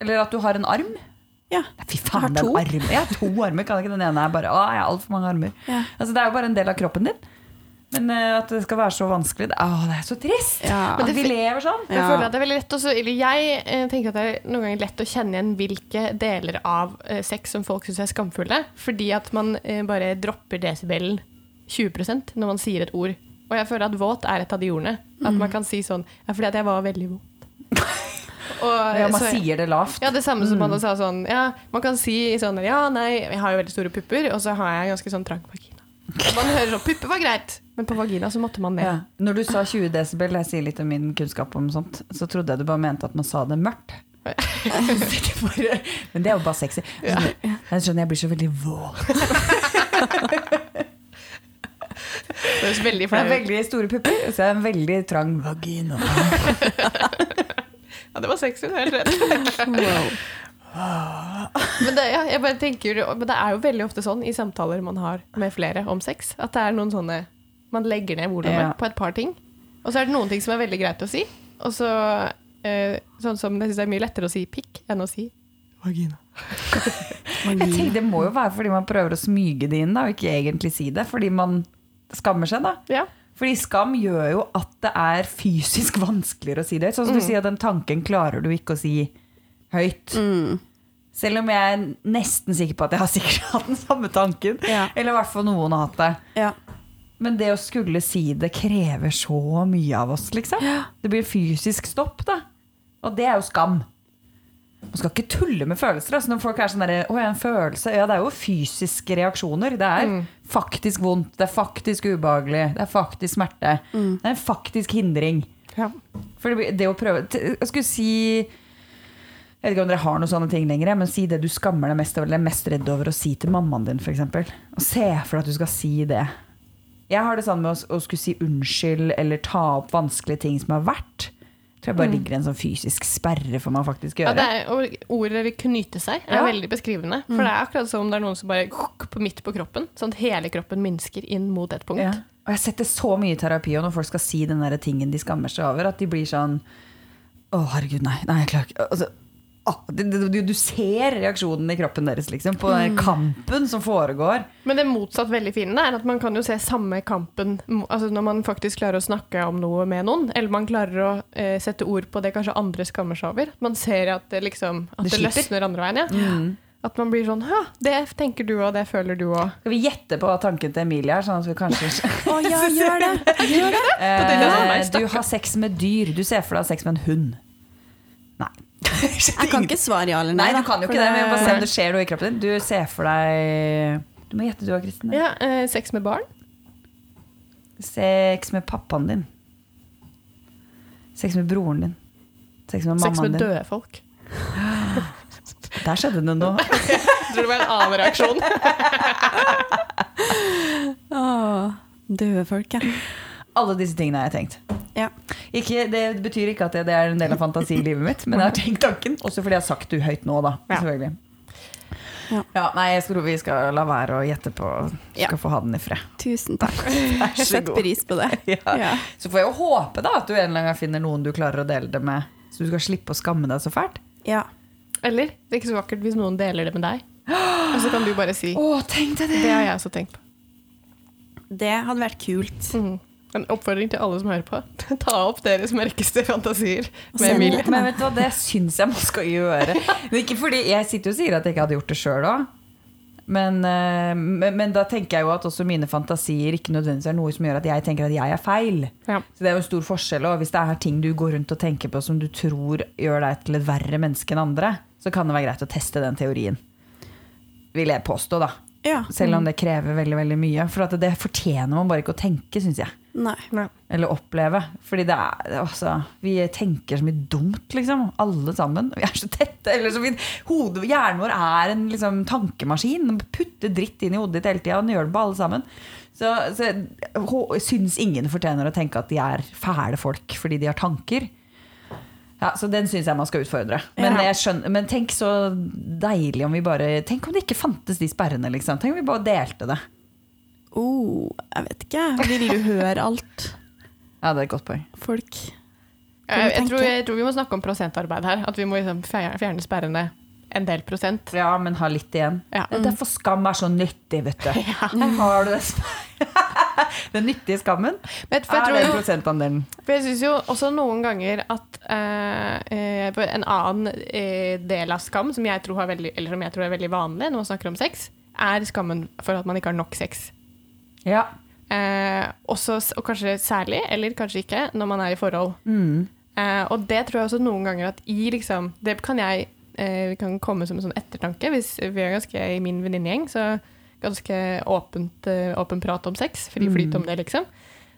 [SPEAKER 1] Eller at du har en arm.
[SPEAKER 3] ja.
[SPEAKER 1] Fy
[SPEAKER 3] har
[SPEAKER 1] faen, den
[SPEAKER 3] to.
[SPEAKER 1] armen. Jeg har to armer. Kan ikke den ene er bare Å, jeg har altfor mange armer.
[SPEAKER 3] Ja.
[SPEAKER 1] Altså, det er jo bare en del av kroppen din. Men eh, at det skal være så vanskelig det, Å, det er så trist!
[SPEAKER 3] Ja.
[SPEAKER 1] At vi lever sånn.
[SPEAKER 2] Jeg
[SPEAKER 3] Ja.
[SPEAKER 2] føler at det er veldig lett også, eller jeg eh, tenker at det er noen ganger lett å kjenne igjen hvilke deler av eh, sex som folk syns er skamfulle, fordi at man bare dropper desibelen 20% når man sier et ord. Og jeg føler at våt er et av de ordene. At man kan si sånn Ja, fordi at jeg var veldig våt. Og,
[SPEAKER 1] Ja, man
[SPEAKER 2] så-
[SPEAKER 1] sier det lavt.
[SPEAKER 2] ja, det samme som man sa sånn Ja, man kan si sånn Ja, nei, jeg har jo veldig store pupper, og så har jeg ganske sånn trang vagina. Man hører sånn Pupper var greit, men på vagina så måtte man ned.
[SPEAKER 1] Ja. Når du sa 20 desibel, jeg sier litt om min kunnskap om sånt, så trodde jeg du bare mente at man sa det mørkt. Men det er jo bare sexy. Jeg skjønner, jeg blir så veldig våt.
[SPEAKER 2] Det høres veldig
[SPEAKER 1] flaut
[SPEAKER 2] ut.
[SPEAKER 1] veldig store pupper, og så er en veldig trang vagina.
[SPEAKER 2] Ja, det var sexy, det er helt rett.
[SPEAKER 3] Wow.
[SPEAKER 2] Men det, ja, jeg bare tenker, men det er jo veldig ofte sånn i samtaler man har med flere om sex, at det er noen sånne Man legger ned volumet
[SPEAKER 1] Ja.
[SPEAKER 2] på et par ting, og så er det noen ting som er veldig greit å si. Og så eh, Sånn som jeg syns det er mye lettere å si pikk enn å si vagina.
[SPEAKER 1] Jeg tenker, det må jo være fordi man prøver å smyge det inn, da, og ikke egentlig si det. Fordi man skammer seg, da.
[SPEAKER 2] Ja.
[SPEAKER 1] Fordi skam gjør jo at det er fysisk vanskeligere å si det. Sånn som du sier at den tanken klarer du ikke å si høyt.
[SPEAKER 3] Mm.
[SPEAKER 1] Selv om jeg er nesten sikker på at jeg har sikkert hatt den samme tanken.
[SPEAKER 3] Ja.
[SPEAKER 1] Eller i hvert fall noen har hatt det.
[SPEAKER 3] Ja.
[SPEAKER 1] Men det å skulle si det krever så mye av oss, liksom. Det blir fysisk stopp, da. Og det er jo skam. Man skal ikke tulle med følelser. Altså når folk er sånn der, Å, en følelse. Ja, det er jo fysiske reaksjoner. Det er faktisk vondt, det er faktisk ubehagelig, det er faktisk smerte. Det er en faktisk hindring.
[SPEAKER 2] Ja.
[SPEAKER 1] For det, det å prøve Jeg skulle si Jeg vet ikke om dere har noen sånne ting lenger, men si det du skammer deg mest over, eller er mest redd over å si til mammaen din, f.eks. Se for deg at du skal si det. Jeg har det sånn med å, å skulle si unnskyld eller ta opp vanskelige ting som har vært. Tror jeg bare ligger en sånn fysisk sperre for meg å faktisk
[SPEAKER 2] Mm. Ja,
[SPEAKER 1] gjøre.
[SPEAKER 2] det er, ordet knyte seg er
[SPEAKER 1] Ja.
[SPEAKER 2] veldig beskrivende. For det er akkurat som om det er noen som bare på midt på kroppen, sånn at hele kroppen minsker inn mot et punkt.
[SPEAKER 1] Ja. Og jeg setter så mye i terapi, og når folk skal si den der tingen de skammer seg over, at de blir sånn Å, herregud, nei. nei jeg klarer ikke altså, ah, du, du ser reaksjonen i kroppen deres, liksom, på den kampen som foregår.
[SPEAKER 2] Men det motsatt veldig fine er at man kan jo se samme kampen altså når man faktisk klarer å snakke om noe med noen, eller man klarer å eh, sette ord på det kanskje andre skammer seg over. Man ser at det liksom at
[SPEAKER 1] Det
[SPEAKER 2] det, løsner andre veien. Ja. At man blir sånn Ja, det tenker du, og det føler du òg.
[SPEAKER 1] Skal vi gjette på tanken til Emilie her, Sånn at vi kanskje
[SPEAKER 3] Å ja, gjør det! Gjør det.
[SPEAKER 1] eh, Du har sex med dyr. Du ser for deg sex med en hund. Nei.
[SPEAKER 3] Jeg kan ikke svare ja eller nei.
[SPEAKER 1] Nei, du kan jo ikke det, men bare se om det skjer noe i kroppen din. Du ser for deg Du må gjette du òg, Kristin.
[SPEAKER 2] Ja, eh, sex med barn.
[SPEAKER 1] Sex med pappaen din. Sex med broren din. Sex med
[SPEAKER 2] Sex med døde folk.
[SPEAKER 1] Der skjedde det noe.
[SPEAKER 2] Jeg tror det var en annen reaksjon.
[SPEAKER 3] Åh, døde folk, ja.
[SPEAKER 1] Alle disse tingene har jeg tenkt.
[SPEAKER 3] ja.
[SPEAKER 1] Ikke, det betyr ikke at det, det er en del av fantasilivet mitt, men jeg har tenkt tanken. Også fordi jeg har sagt det høyt nå, da.
[SPEAKER 2] Ja.
[SPEAKER 1] Selvfølgelig.
[SPEAKER 3] Ja.
[SPEAKER 1] Ja, nei, jeg tror vi skal la være å gjette på.
[SPEAKER 3] Ja.
[SPEAKER 1] skal få ha den i fred.
[SPEAKER 3] Tusen takk.
[SPEAKER 1] Vær så
[SPEAKER 3] Sett pris på det.
[SPEAKER 1] Ja.
[SPEAKER 3] Ja.
[SPEAKER 1] Så får jeg jo håpe da at du en eller annen gang finner noen du klarer å dele det med, så du skal slippe å skamme deg så fælt.
[SPEAKER 3] ja.
[SPEAKER 2] Eller det er ikke så vakkert hvis noen deler det med deg. Og så kan du bare si
[SPEAKER 1] Å, tenk deg det!
[SPEAKER 2] Det har jeg også tenkt på.
[SPEAKER 3] Det hadde vært kult.
[SPEAKER 2] Mhm. En oppfordring til alle som hører på. Ta opp deres mørkeste fantasier med Emilie.
[SPEAKER 1] Men vet du hva, det syns jeg man skal gjøre. Men ikke fordi Jeg sitter og sier at jeg ikke hadde gjort det sjøl òg. Men, eh, men, men da tenker jeg jo at også mine fantasier ikke nødvendigvis er noe som gjør at jeg tenker at jeg er feil.
[SPEAKER 2] Ja.
[SPEAKER 1] Så det er jo en stor forskjell. Og hvis det er ting du går rundt og tenker på som du tror gjør deg til et verre menneske enn andre, så kan det være greit å teste den teorien. Vil jeg påstå, da.
[SPEAKER 3] Ja.
[SPEAKER 1] Selv om det krever veldig veldig mye. For at det fortjener man bare ikke å tenke, syns jeg.
[SPEAKER 3] Nei.
[SPEAKER 2] Nei.
[SPEAKER 1] Eller oppleve. Fordi det er, altså, vi tenker så mye dumt, liksom. Alle sammen. Vi er så tette. Eller så hodet, hjernen vår er en liksom, tankemaskin. Den putter dritt inn i hodet ditt hele tida, den gjør det på alle sammen. Så, så syns ingen fortjener å tenke at de er fæle folk fordi de har tanker. Ja, Så den syns jeg man skal utfordre. Men,
[SPEAKER 3] Ja.
[SPEAKER 1] skjønner, men tenk så deilig om vi bare Tenk om det ikke fantes de sperrene, liksom. Tenk om vi bare delte det.
[SPEAKER 3] Oh, jeg vet ikke. Vil du høre alt
[SPEAKER 1] Ja, det er et godt poeng.
[SPEAKER 3] folk
[SPEAKER 2] Jeg, jeg, tror, jeg tror vi må snakke om prosentarbeid her. At vi må liksom fjerne, sperrene en del prosent.
[SPEAKER 1] Ja, men ha litt igjen.
[SPEAKER 2] Ja.
[SPEAKER 1] Det er derfor skam er så nyttig, vet du. Har du det? Den nyttige skammen
[SPEAKER 2] Men for jeg
[SPEAKER 1] er
[SPEAKER 2] tror
[SPEAKER 1] den prosentandelen.
[SPEAKER 2] For jeg syns jo også noen ganger at eh, eh, en annen eh, del av skam som jeg, tror har veldig, eller som jeg tror er veldig vanlig når man snakker om sex, er skammen for at man ikke har nok sex.
[SPEAKER 1] Ja.
[SPEAKER 2] Eh, også, og kanskje særlig, eller kanskje ikke, når man er i forhold.
[SPEAKER 1] Mm.
[SPEAKER 2] Eh, og det tror jeg også noen ganger at i liksom Det kan jeg eh, kan komme som en sånn ettertanke. Hvis vi er ganske i min venninnegjeng, så ganske åpent, eh, åpen prat om sex. Fri flyt om det, liksom.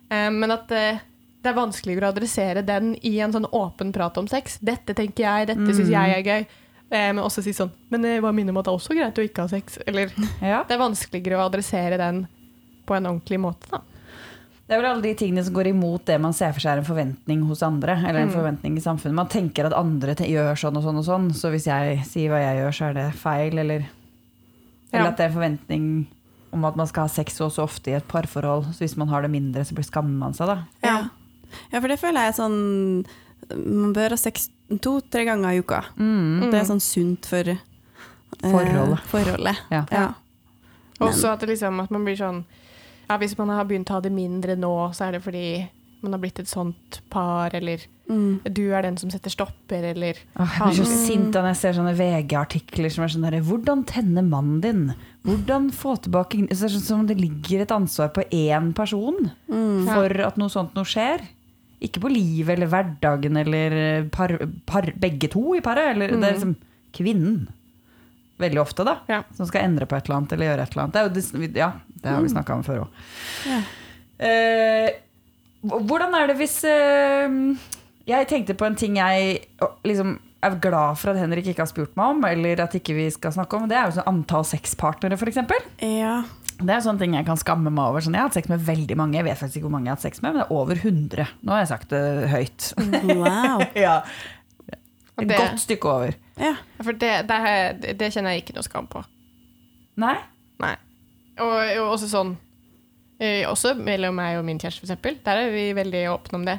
[SPEAKER 2] Eh, men at eh, det er vanskeligere å adressere den i en sånn åpen prat om sex. Dette tenker jeg, dette syns jeg er gøy. Eh, men også si sånn Men hva minner om at det er også greit å ikke ha sex? Eller
[SPEAKER 1] ja.
[SPEAKER 2] det er vanskeligere å adressere den på en ordentlig måte, da.
[SPEAKER 1] Det er vel alle de tingene som går imot det man ser for seg er en forventning hos andre. Eller en
[SPEAKER 2] Mm.
[SPEAKER 1] forventning i samfunnet. Man tenker at andre te- gjør sånn og sånn og sånn, så hvis jeg sier hva jeg gjør, så er det feil. Eller, eller
[SPEAKER 2] Ja.
[SPEAKER 1] at det er en forventning om at man skal ha sex så og så ofte i et parforhold. Så hvis man har det mindre, så blir skammer man seg, da.
[SPEAKER 3] Ja. ja, for det føler jeg er sånn Man bør ha sex to-tre ganger i uka.
[SPEAKER 1] Mm.
[SPEAKER 3] Det er sånn sunt for eh,
[SPEAKER 1] Forholdet.
[SPEAKER 3] forholdet.
[SPEAKER 1] Ja.
[SPEAKER 3] Ja.
[SPEAKER 2] Også at, det liksom, at man blir sånn ja, Hvis man har begynt å ha det mindre nå, så er det fordi man har blitt et sånt par, eller
[SPEAKER 3] Mm.
[SPEAKER 2] du er den som setter stopper, eller
[SPEAKER 1] Åh, jeg blir så
[SPEAKER 2] mm.
[SPEAKER 1] sint når jeg ser sånne VG-artikler som er sånn derre Hvordan tenne mannen din? Hvordan få tilbake Så Det er sånn som det ligger et ansvar på én person
[SPEAKER 3] Mm.
[SPEAKER 1] for at noe sånt noe skjer. Ikke på livet eller hverdagen eller par, par, begge to i paret. Eller, Det er liksom kvinnen. Veldig ofte, da.
[SPEAKER 2] Ja.
[SPEAKER 1] Som skal endre på et eller annet eller gjøre et eller annet. Det, er jo, ja, det har vi snakka om før òg.
[SPEAKER 3] Ja.
[SPEAKER 1] Eh, hvordan er det hvis eh, Jeg tenkte på en ting jeg liksom, er glad for at Henrik ikke har spurt meg om, eller at ikke vi skal snakke om. Det er jo sånn antall sexpartnere, f.eks.
[SPEAKER 3] ja.
[SPEAKER 1] Det er sånne ting jeg kan skamme meg over. Sånn, jeg har hatt sex med veldig mange. Jeg vet faktisk ikke hvor mange jeg har hatt sex med, men det er over 100. Nå har jeg sagt det høyt.
[SPEAKER 3] Wow.
[SPEAKER 1] ja. Et godt stykke over.
[SPEAKER 3] Ja.
[SPEAKER 2] For det, det, det, det kjenner jeg ikke noe skam på.
[SPEAKER 1] Nei?
[SPEAKER 2] Nei. Og, og også sånn eh, Også mellom meg og min kjæreste, eksempel. Der er vi veldig åpne om det.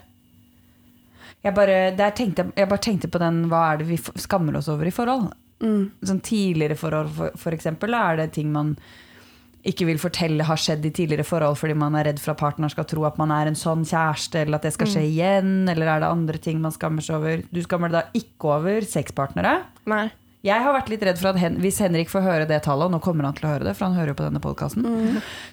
[SPEAKER 1] Jeg bare, der tenkte, jeg bare tenkte på den hva er det vi skammer oss over i forhold.
[SPEAKER 3] Mm.
[SPEAKER 1] Sånn tidligere forhold, for, for eksempel. Er det ting man ikke vil fortelle har skjedd i tidligere forhold fordi man er redd for at partner skal tro at man er en sånn kjæreste, eller at det skal skje igjen, eller er det andre ting man skammer seg over? Du skammer deg da ikke over sexpartnere.
[SPEAKER 2] Nei.
[SPEAKER 1] Jeg har vært litt redd for at hen, hvis Henrik får høre det tallet, og nå kommer han til å høre det, for han hører jo på denne podkasten,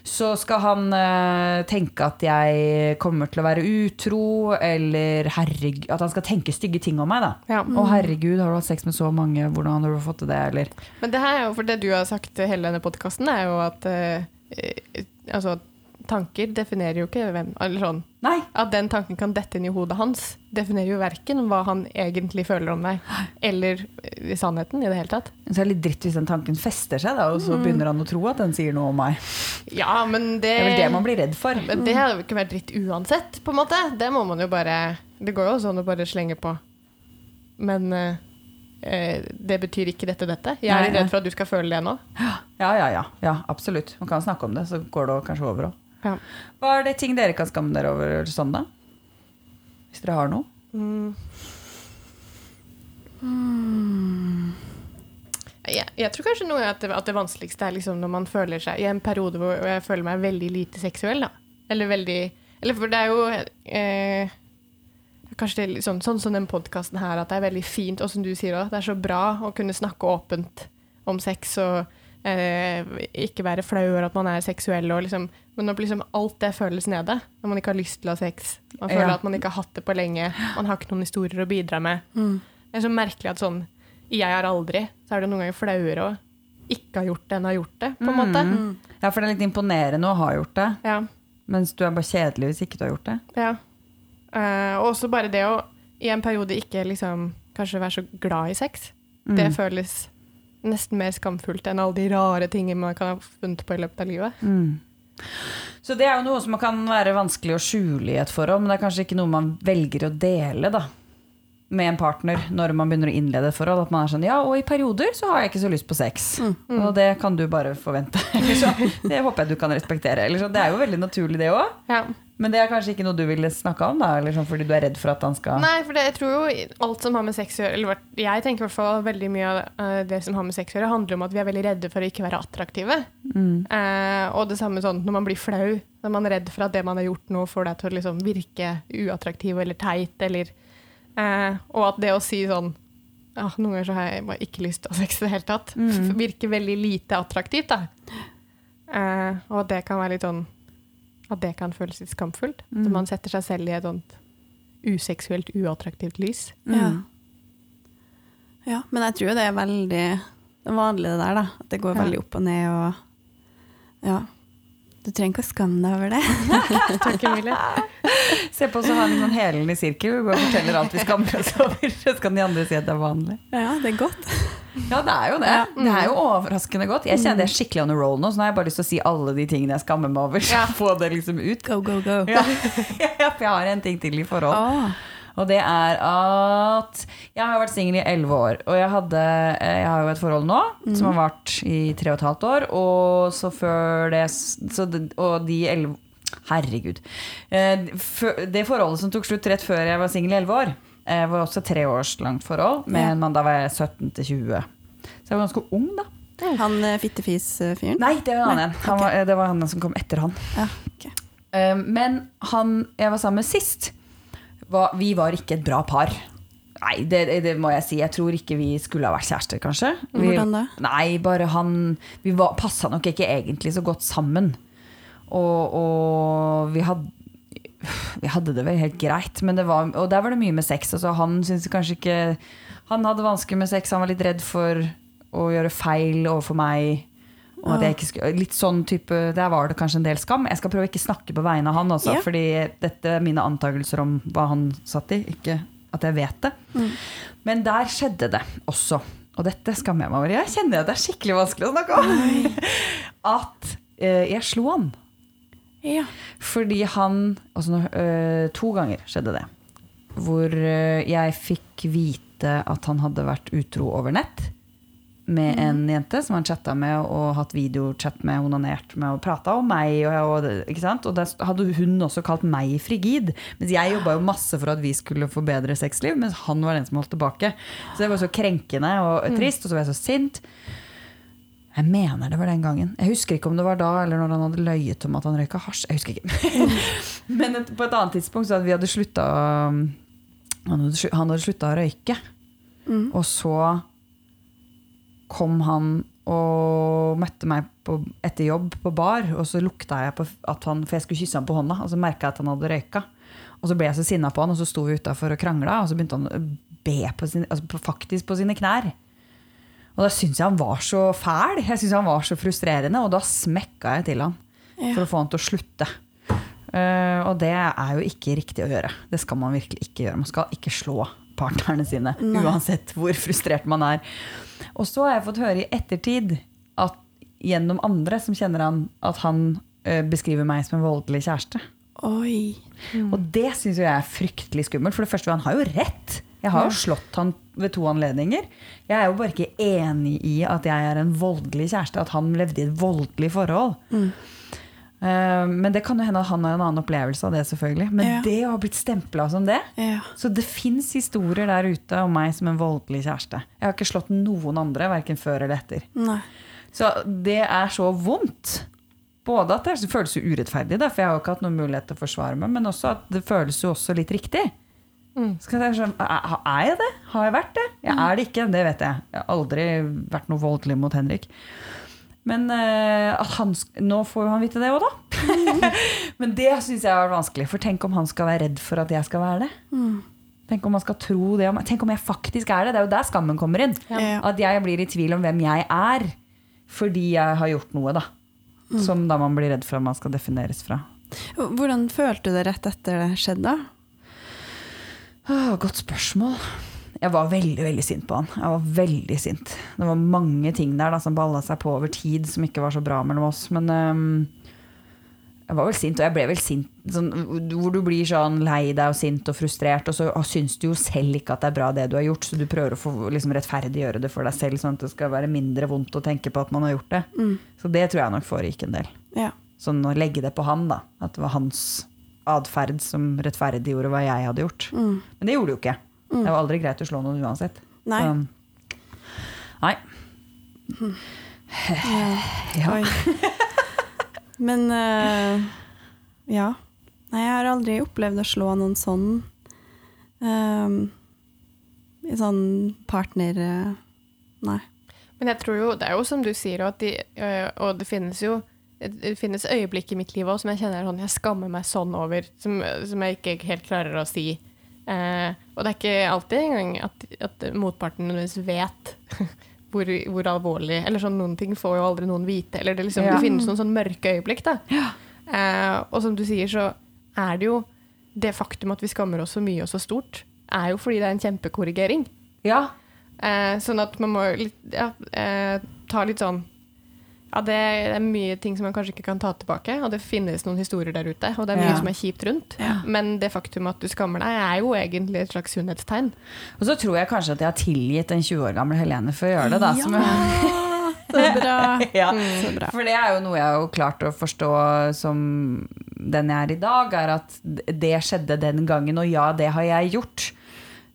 [SPEAKER 1] så skal han uh, tenke at jeg kommer til å være utro, eller herregud At han skal tenke stygge ting om meg, da.
[SPEAKER 2] Ja.
[SPEAKER 1] Å herregud, har du hatt sex med så mange, hvordan har du fått til det, eller
[SPEAKER 2] Men det her er jo for det du har sagt hele denne podkasten, er jo at uh, altså, tanker definerer jo ikke hvem Eller sånn
[SPEAKER 1] Nei.
[SPEAKER 2] At den tanken kan dette inn i hodet hans, definerer jo verken hva han egentlig føler om deg, eller i sannheten i det hele tatt.
[SPEAKER 1] Så det er litt dritt hvis den tanken fester seg, da, og så begynner han å tro at den sier noe om meg.
[SPEAKER 2] Ja, men det
[SPEAKER 1] Det er vel det man blir redd for.
[SPEAKER 2] Men det hadde jo ikke vært dritt uansett, på en måte. Det må man jo bare Det går jo sånn å bare slenge på. Men eh, eh, det betyr ikke dette, dette. Jeg er redd for at du skal føle det nå.
[SPEAKER 1] Ja, ja, ja. ja absolutt. Man kan snakke om det, så går det kanskje over òg.
[SPEAKER 2] Ja.
[SPEAKER 1] Hva er det ting dere kan skamme dere over sånn, da? Hvis dere har noe?
[SPEAKER 2] Jeg, jeg tror kanskje noe at det, at det vanskeligste er liksom når man føler seg I en periode hvor jeg føler meg veldig lite seksuell, da. Eller veldig Eller for det er jo eh, Kanskje det er litt sånn, sånn som den podkasten her, at det er veldig fint, og som du sier òg, det er så bra å kunne snakke åpent om sex og ikke være flau over at man er seksuell. Og liksom, men når liksom alt det føles nede, når man ikke har lyst til å ha sex, man føler
[SPEAKER 1] Ja.
[SPEAKER 2] at man ikke har hatt det på lenge, man har ikke noen historier å bidra med.
[SPEAKER 3] Mm.
[SPEAKER 2] Det er så merkelig at sånn i Jeg har aldri, så er det noen ganger flauere å ikke ha gjort det enn å ha gjort det, på en måte.
[SPEAKER 1] Mm. Ja, for det er litt imponerende å ha gjort det,
[SPEAKER 2] Ja,
[SPEAKER 1] mens du er bare kjedelig hvis ikke du har gjort det.
[SPEAKER 2] ja. Eh, og også bare det å i en periode ikke liksom kanskje være så glad i sex. Det
[SPEAKER 1] Mm.
[SPEAKER 2] føles nesten mer skamfullt enn alle de rare tingene man kan ha funnet på i løpet av livet.
[SPEAKER 1] Mm. Så det er jo noe som kan være vanskelig å skjule i et forhold, men det er kanskje ikke noe man velger å dele da, med en partner når man begynner å innlede et forhold. At man er sånn ja, og i perioder så har jeg ikke så lyst på sex.
[SPEAKER 2] Mm.
[SPEAKER 1] Og det kan du bare forvente. Så, det håper jeg du kan respektere. Eller så, det er jo veldig naturlig, det òg.
[SPEAKER 2] Ja.
[SPEAKER 1] Men det er kanskje ikke noe du ville snakka om, da? Eller sånn fordi du er redd for at han skal
[SPEAKER 2] Nei, for det, jeg tror jo alt som har med sex å gjøre Eller jeg tenker i hvert fall veldig mye av eh, det som har med sex å gjøre, handler om at vi er veldig redde for å ikke være attraktive.
[SPEAKER 1] mm.
[SPEAKER 2] Eh, og det samme sånn når man blir flau, når man er redd for at det man har gjort nå, får deg til å liksom virke uattraktiv eller teit, eller eh, Og at det å si sånn ja, Noen ganger så har jeg bare ikke lyst til å ha sex i det hele tatt.
[SPEAKER 1] Mm.
[SPEAKER 2] Virker veldig lite attraktivt, da. Eh, og at det kan være litt sånn At det kan føles litt skamfullt.
[SPEAKER 1] Mm.
[SPEAKER 2] At man setter seg selv i et sånt useksuelt, uattraktivt lys.
[SPEAKER 3] Ja.
[SPEAKER 1] Mm.
[SPEAKER 3] ja. Men jeg tror det er veldig vanlig det der, da. At det går
[SPEAKER 2] Ja.
[SPEAKER 3] veldig opp og ned og Ja. Du trenger ikke å skamme deg over det.
[SPEAKER 2] Takk, Emilie.
[SPEAKER 1] Se på oss og ha en sånn helende sirkel. Vi bare forteller alt vi skammer oss over. Så kan de andre si at det er vanlig.
[SPEAKER 3] Ja, det er godt.
[SPEAKER 1] Ja, det er jo det. Det er jo overraskende godt. Jeg kjenner det er skikkelig on a roll nå, så nå har jeg bare lyst til å si alle de tingene jeg skammer meg over. Så
[SPEAKER 2] Ja.
[SPEAKER 1] Få det liksom ut.
[SPEAKER 3] Go, go, go.
[SPEAKER 1] Ja. ja, for jeg har en ting til i forhold.
[SPEAKER 3] Åh.
[SPEAKER 1] Og det er at jeg har vært singel i elleve år. Og jeg, hadde, eh, jeg har jo et forhold nå som har vart i tre og et halvt år. Og så før det så Og de elleve Herregud. Eh, Det forholdet som tok slutt rett før jeg var singel i elleve år, eh, var også et treårslangt forhold. Med en mann da var jeg 17 til 20. Så jeg var ganske ung, da.
[SPEAKER 3] Han fittefis-fyren?
[SPEAKER 1] Nei, det var en
[SPEAKER 3] Nei.
[SPEAKER 1] Han var, det var han som kom etter han.
[SPEAKER 3] Ja, ok.
[SPEAKER 1] Eh, Men han jeg var sammen med sist, vi var ikke et bra par. Nei, det, det må jeg si. Jeg tror ikke vi skulle ha vært kjærester, kanskje. Vi,
[SPEAKER 3] Hvordan da?
[SPEAKER 1] Nei, bare han Vi passa nok ikke egentlig så godt sammen. Og, og vi hadde vi hadde det vel helt greit, men det var, og der var det mye med sex. Altså, han syntes kanskje ikke Han hadde vansker med sex, han var litt redd for å gjøre feil overfor meg. Og at jeg ikke skulle, litt sånn type, Der var det kanskje en del skam. Jeg skal prøve ikke snakke på vegne av han, også,
[SPEAKER 3] Ja.
[SPEAKER 1] fordi dette er mine antakelser om hva han satt i. Ikke at jeg vet det.
[SPEAKER 3] Mm.
[SPEAKER 1] Men der skjedde det også. Og dette skammer jeg meg over. Jeg kjenner at det er skikkelig vanskelig å snakke om. At eh, jeg slo han.
[SPEAKER 3] Ja.
[SPEAKER 1] Fordi han altså, nå, øh, To ganger skjedde det. Hvor øh, jeg fikk vite at han hadde vært utro over nett med en jente som han chatta med og hatt videochat med, onanert med og prata om meg. Og, ikke sant? og der hadde hun også kalt meg frigid. Mens jeg jobba jo masse for at vi skulle få bedre sexliv, mens han var den som holdt tilbake. Så det var så krenkende og trist, og så var jeg så sint. Jeg mener det var den gangen. Jeg husker ikke om det var da eller når han hadde løyet om at han røyka hasj. Jeg husker ikke. Men på et annet tidspunkt så hadde vi hadde slutta slu- han hadde slutta å røyke.
[SPEAKER 3] Mm.
[SPEAKER 1] Og så kom han og møtte meg på, etter jobb på bar, og så lukta jeg på at han For jeg skulle kysse han på hånda, og så merka jeg at han hadde røyka. Og så ble jeg så sinna på han, og så sto vi utafor og krangla, og så begynte han å be på sin, altså på, faktisk på sine knær. Og da syntes jeg han var så fæl. Jeg syntes han var så frustrerende, og da smekka jeg til han
[SPEAKER 3] Ja.
[SPEAKER 1] for å få han til å slutte. Uh, og det er jo ikke riktig å gjøre. Det skal man virkelig ikke gjøre. Man skal ikke slå partnerne sine,
[SPEAKER 3] Nei.
[SPEAKER 1] uansett hvor frustrert man er. Og så har jeg fått høre i ettertid, at, gjennom andre som kjenner han, at han eh, beskriver meg som en voldelig kjæreste.
[SPEAKER 3] Oi.
[SPEAKER 1] Og det syns jeg er fryktelig skummelt. For det første, han har jo rett. Jeg har jo slått han ved to anledninger. Jeg er jo bare ikke enig i at jeg er en voldelig kjæreste. At han levde i et voldelig forhold. Eh, men det kan jo hende at han har en annen opplevelse av det, selvfølgelig. Men
[SPEAKER 3] Ja.
[SPEAKER 1] det å ha blitt stempla som det
[SPEAKER 3] Ja.
[SPEAKER 1] Så det fins historier der ute om meg som en voldelig kjæreste. Jeg har ikke slått noen andre, verken før eller etter.
[SPEAKER 3] Nei.
[SPEAKER 1] Så det er så vondt. Både at det føles jo urettferdig, for jeg har jo ikke hatt noen mulighet til å forsvare meg, men også at det føles jo også litt riktig.
[SPEAKER 2] Mm.
[SPEAKER 1] Skal jeg sånn, er er jeg det? Har jeg vært det? Jeg er det ikke, det vet jeg. Jeg har aldri vært noe voldelig mot Henrik. Men eh, at han, nå får jo han vite det òg, da. men det syns jeg var vanskelig. For tenk om han skal være redd for at jeg skal være det.
[SPEAKER 3] Mm.
[SPEAKER 1] Tenk om han skal tro det om. Tenk om jeg faktisk er det. Det er jo der skammen kommer inn.
[SPEAKER 3] Ja.
[SPEAKER 1] At jeg blir i tvil om hvem jeg er fordi jeg har gjort noe, da.
[SPEAKER 3] Mm.
[SPEAKER 1] Som da man blir redd for at man skal defineres fra.
[SPEAKER 3] Hvordan følte du det rett etter det skjedde?
[SPEAKER 1] Åh, godt spørsmål. Jeg var veldig veldig sint på han. Jeg var veldig sint. Det var mange ting der da, som balla seg på over tid, som ikke var så bra mellom oss. Men um, jeg var vel sint, og jeg ble vel sint sånn, hvor du blir sånn lei deg og sint og frustrert, og så syns du jo selv ikke at det er bra det du har gjort, så du prøver å få, liksom, rettferdiggjøre det for deg selv, sånn at det skal være mindre vondt å tenke på at man har gjort det.
[SPEAKER 3] Mm.
[SPEAKER 1] Så det tror jeg nok foregikk en del.
[SPEAKER 3] Ja.
[SPEAKER 1] Sånn å legge det på han, da. At det var hans atferd som rettferdiggjorde hva jeg hadde gjort.
[SPEAKER 3] Mm.
[SPEAKER 1] Men det gjorde det jo ikke.
[SPEAKER 3] Mm.
[SPEAKER 1] Det var aldri greit å slå noen uansett.
[SPEAKER 3] Nei.
[SPEAKER 1] Så, nei. Ja.
[SPEAKER 3] Men uh, ja. Nei, jeg har aldri opplevd å slå noen sånn um, i sånn partner... eh, nei.
[SPEAKER 2] Men jeg tror jo, det er jo som du sier, at de, og det finnes jo det det finnes øyeblikk i mitt liv også som jeg kjenner sånn, jeg skammer meg sånn over, som, som jeg ikke helt klarer å si. Eh, og det er ikke alltid engang at, at motparten vet hvor, hvor alvorlig Eller sånn, noen ting får jo aldri noen vite. Eller det, liksom,
[SPEAKER 1] Ja.
[SPEAKER 2] det finnes noen sånn mørke øyeblikk, da. Eh, og som du sier, så er det jo det faktum at vi skammer oss så mye og så stort, er jo fordi det er en kjempekorrigering.
[SPEAKER 1] ja.
[SPEAKER 2] Eh, sånn at man må litt, ja, eh, ta litt sånn Ja, det er mye ting som man kanskje ikke kan ta tilbake, og det finnes noen historier der ute, og det er mye
[SPEAKER 1] Ja.
[SPEAKER 2] som er kjipt rundt.
[SPEAKER 3] Ja.
[SPEAKER 2] Men det faktum at du skammer deg, er jo egentlig et slags sunnhetstegn.
[SPEAKER 1] Og så tror jeg kanskje at jeg har tilgitt den 20 år gamle Helene for å gjøre det. Da, som
[SPEAKER 3] Ja, så bra.
[SPEAKER 1] ja.
[SPEAKER 3] Så bra.
[SPEAKER 1] For det er jo noe jeg har klart å forstå som den jeg er i dag, er at det skjedde den gangen, og ja, det har jeg gjort.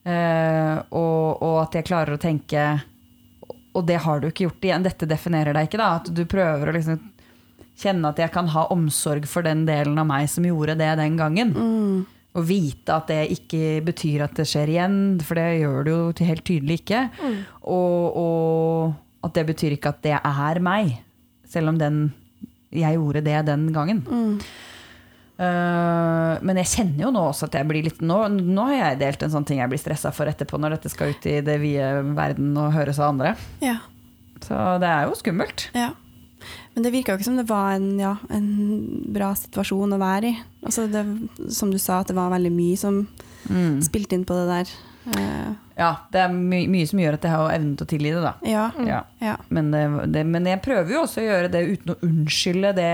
[SPEAKER 1] Uh, og, og at jeg klarer å tenke Og det har du ikke gjort igjen, dette definerer deg ikke, da. At du prøver å liksom kjenne at jeg kan ha omsorg for den delen av meg som gjorde det den gangen.
[SPEAKER 3] Mm.
[SPEAKER 1] Og vite at det ikke betyr at det skjer igjen, for det gjør det jo helt tydelig ikke. Og, og at det betyr ikke at det er meg, selv om den, jeg gjorde det den gangen.
[SPEAKER 3] Mm.
[SPEAKER 1] Eh, men jeg kjenner jo nå også at jeg blir litt Nå, nå har jeg delt en sånn ting jeg blir stressa for etterpå, når dette skal ut i det vide verden og høres av andre.
[SPEAKER 3] Ja.
[SPEAKER 1] Så det er jo skummelt.
[SPEAKER 3] ja. Men det virka ikke som det var en, ja, en bra situasjon å være i. Altså det, som du sa, at det var veldig mye som
[SPEAKER 1] Mm.
[SPEAKER 3] spilte inn på det der. Eh,
[SPEAKER 1] Ja, det er my mye som gjør at jeg har evnen til å tilgi det, da.
[SPEAKER 3] ja.
[SPEAKER 1] Ja.
[SPEAKER 3] ja.
[SPEAKER 1] Men, det, det, men jeg prøver jo også å gjøre det uten å unnskylde det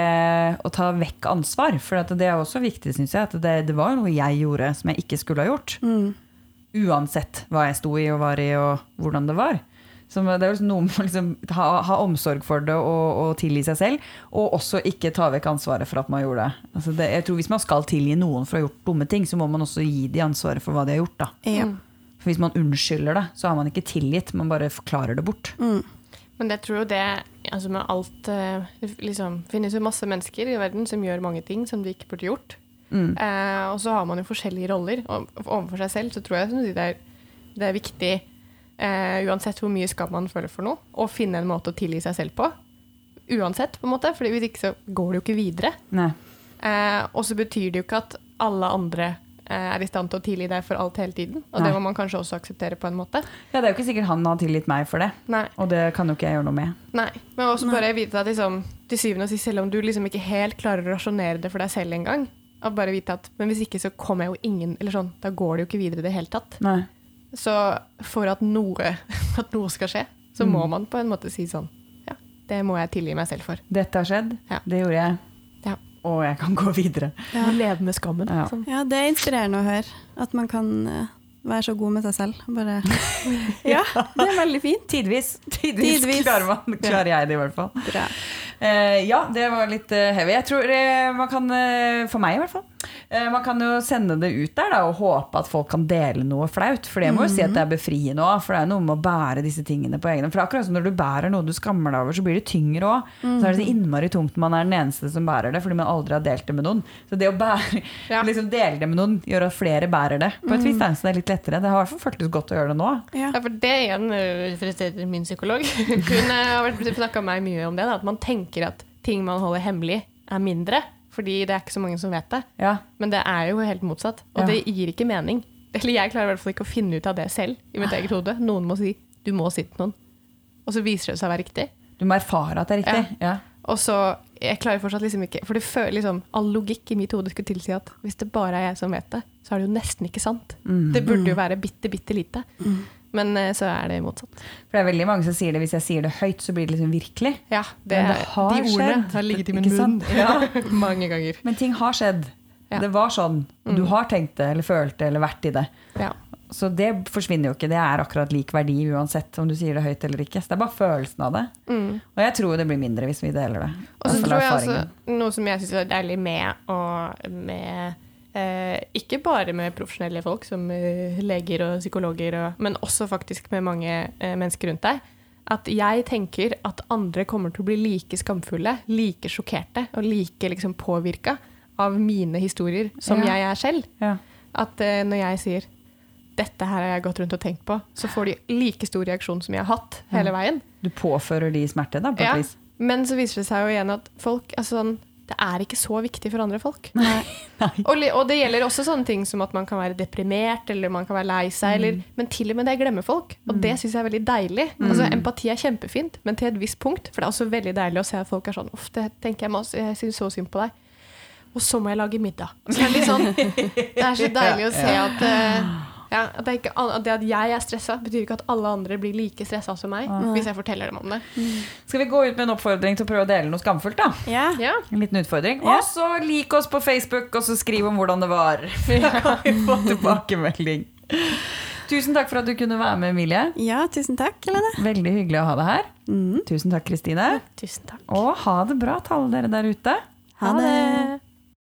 [SPEAKER 1] å ta vekk ansvar. For at det er også viktig, syns jeg. At det, det var noe jeg gjorde som jeg ikke skulle ha gjort.
[SPEAKER 3] Mm.
[SPEAKER 1] Uansett hva jeg sto i og var i og hvordan det var. Så det er liksom noe med å liksom ha, ha omsorg for det og, og tilgi seg selv. Og også ikke ta vekk ansvaret for at man gjorde det. Altså det. Jeg tror Hvis man skal tilgi noen for å ha gjort dumme ting, så må man også gi de ansvaret for hva de har gjort. da.
[SPEAKER 3] Ja.
[SPEAKER 2] Mm.
[SPEAKER 1] For Hvis man unnskylder det, så har man ikke tilgitt, man bare forklarer det bort.
[SPEAKER 3] Mm.
[SPEAKER 2] Men jeg tror jo det altså med alt liksom, Det finnes jo masse mennesker i verden som gjør mange ting som de ikke burde gjort.
[SPEAKER 1] Mm.
[SPEAKER 2] Eh, og så har man jo forskjellige roller. Og overfor seg selv så tror jeg det, er, det er viktig, eh, uansett hvor mye skam man føler for noe, å finne en måte å tilgi seg selv på. Uansett, på en måte. For hvis ikke så går det jo ikke videre. Eh, og så betyr det jo ikke at alle andre eh, er i stand til å tilgi deg for alt hele tiden. Og det må man kanskje også akseptere på en måte.
[SPEAKER 1] Ja, Det er jo ikke sikkert han har tilgitt meg for det.
[SPEAKER 2] Nei.
[SPEAKER 1] Og det kan jo ikke jeg gjøre noe med.
[SPEAKER 2] Nei, men også
[SPEAKER 3] Nei.
[SPEAKER 2] bare vite at liksom, til syvende og sist, selv om du liksom ikke helt klarer å rasjonere det for deg selv engang, at bare vite at men hvis ikke så kommer jeg jo ingen Eller sånn, da går det jo ikke videre i det hele tatt.
[SPEAKER 1] Nei.
[SPEAKER 2] Så for at noe, at noe skal skje, så
[SPEAKER 1] Mm.
[SPEAKER 2] må man på en måte si sånn Ja, det må jeg tilgi meg selv for.
[SPEAKER 1] Dette har skjedd,
[SPEAKER 2] Ja.
[SPEAKER 1] det gjorde jeg. Og jeg kan gå videre.
[SPEAKER 3] Ja.
[SPEAKER 2] Leve med skammen.
[SPEAKER 1] Ja.
[SPEAKER 2] Sånn.
[SPEAKER 3] ja, det er inspirerende å høre. At man kan eh, være så god med seg selv. Bare Ja, det er veldig fint.
[SPEAKER 1] Tidvis. Tidvis,
[SPEAKER 3] Tidvis.
[SPEAKER 1] Klarer, man, klarer jeg det i hvert fall.
[SPEAKER 3] Bra.
[SPEAKER 1] Eh, ja, det var litt uh, heavy. Jeg tror uh, man kan, for meg i hvert fall, man kan jo sende det ut der da, og håpe at folk kan dele noe flaut. For det må jo si at det er befriende òg, for det er noe med å bære disse tingene på egen hånd. For er akkurat som når du bærer noe du skammer deg over, så blir det tyngre òg. Så er det så innmari tungt når man er den eneste som bærer det, fordi man aldri har delt det med noen. Så det å bære,
[SPEAKER 2] Ja.
[SPEAKER 1] liksom dele det med noen gjør at flere bærer det på et vis. er Så det er litt lettere. Det har i hvert fall føltes godt å gjøre det nå.
[SPEAKER 3] Ja.
[SPEAKER 2] Ja, for det igjen øh, frustrerte min psykolog. Hun øh, har snakka meg mye om det. Da, at man tenker at ting man holder hemmelig, er mindre. Fordi det er ikke så mange som vet det.
[SPEAKER 1] Ja.
[SPEAKER 2] Men det er jo helt motsatt. Og
[SPEAKER 1] Ja.
[SPEAKER 2] det gir ikke mening. Eller jeg klarer i hvert fall ikke å finne ut av det selv i mitt eget hode. Noen må si 'du må si til noen', og så viser det seg å være riktig.
[SPEAKER 1] Du må erfare at det er riktig. Ja.
[SPEAKER 2] Og så, jeg klarer fortsatt liksom ikke For det føler liksom, all logikk i mitt hode skulle tilsi at hvis det bare er jeg som vet det, så er det jo nesten ikke sant.
[SPEAKER 1] Mm.
[SPEAKER 2] Det burde jo være bitte, bitte lite. Men eh, så er det motsatt.
[SPEAKER 1] For det er veldig mange som sier det hvis jeg sier det høyt, så blir det liksom virkelig.
[SPEAKER 2] Ja, det,
[SPEAKER 1] Men det har
[SPEAKER 2] de ordene
[SPEAKER 1] skjedd,
[SPEAKER 2] har ligget i min munn?
[SPEAKER 1] Ja.
[SPEAKER 2] mange ganger.
[SPEAKER 1] Men ting har skjedd.
[SPEAKER 2] Ja.
[SPEAKER 1] Det var sånn. Du har tenkt det, eller følt det, eller vært i det.
[SPEAKER 2] Ja.
[SPEAKER 1] Så det forsvinner jo ikke. Det er akkurat lik verdi uansett om du sier det høyt eller ikke. Så det er bare følelsen av det.
[SPEAKER 2] Mm.
[SPEAKER 1] Og jeg tror det blir mindre hvis vi deler det.
[SPEAKER 2] Og så
[SPEAKER 1] Altså,
[SPEAKER 2] tror jeg også noe som jeg syns er deilig med, og med eh, Ikke bare med profesjonelle folk som eh, leger og psykologer, og, men også faktisk med mange eh, mennesker rundt deg. At jeg tenker at andre kommer til å bli like skamfulle, like sjokkerte og like liksom, påvirka av mine historier som
[SPEAKER 1] Ja.
[SPEAKER 2] jeg er selv.
[SPEAKER 1] Ja.
[SPEAKER 2] At eh, når jeg sier 'dette her har jeg gått rundt og tenkt på', så får de like stor reaksjon som jeg har hatt hele veien.
[SPEAKER 1] Du påfører de smerte, da, på et
[SPEAKER 2] Ja,
[SPEAKER 1] vis.
[SPEAKER 2] men så viser det seg jo igjen at folk altså sånn, Det er ikke så viktig for andre folk.
[SPEAKER 1] Nei.
[SPEAKER 2] Og, og det gjelder også sånne ting som at man kan være deprimert eller man kan være lei seg. Eller, men til og med det glemmer folk. Og det syns jeg er veldig deilig. Altså, empati er kjempefint, men til et visst punkt. For det er også veldig deilig å se at folk er sånn Uff, det tenker jeg masse, jeg syns så synd på deg. Og så må jeg lage middag. Så er det, litt sånn, det er så deilig å se at, eh, ja, at, det, ikke, at det at jeg er stressa, betyr ikke at alle andre blir like stressa som meg. Hvis jeg forteller dem om det.
[SPEAKER 1] Skal vi gå ut med en oppfordring til å prøve å dele noe skamfullt, da?
[SPEAKER 3] Ja.
[SPEAKER 2] Ja.
[SPEAKER 1] En liten utfordring.
[SPEAKER 3] Ja.
[SPEAKER 1] Og så lik oss på Facebook, og så skriv om hvordan det var. Da kan vi få tilbakemelding. Tusen takk for at du kunne være med, Emilie.
[SPEAKER 3] ja, tusen takk, Helene.
[SPEAKER 1] Veldig hyggelig å ha deg her.
[SPEAKER 3] Mm.
[SPEAKER 1] Tusen takk, Kristine.
[SPEAKER 2] Tusen takk.
[SPEAKER 1] Og ha det bra til alle dere der ute.
[SPEAKER 3] Ha det.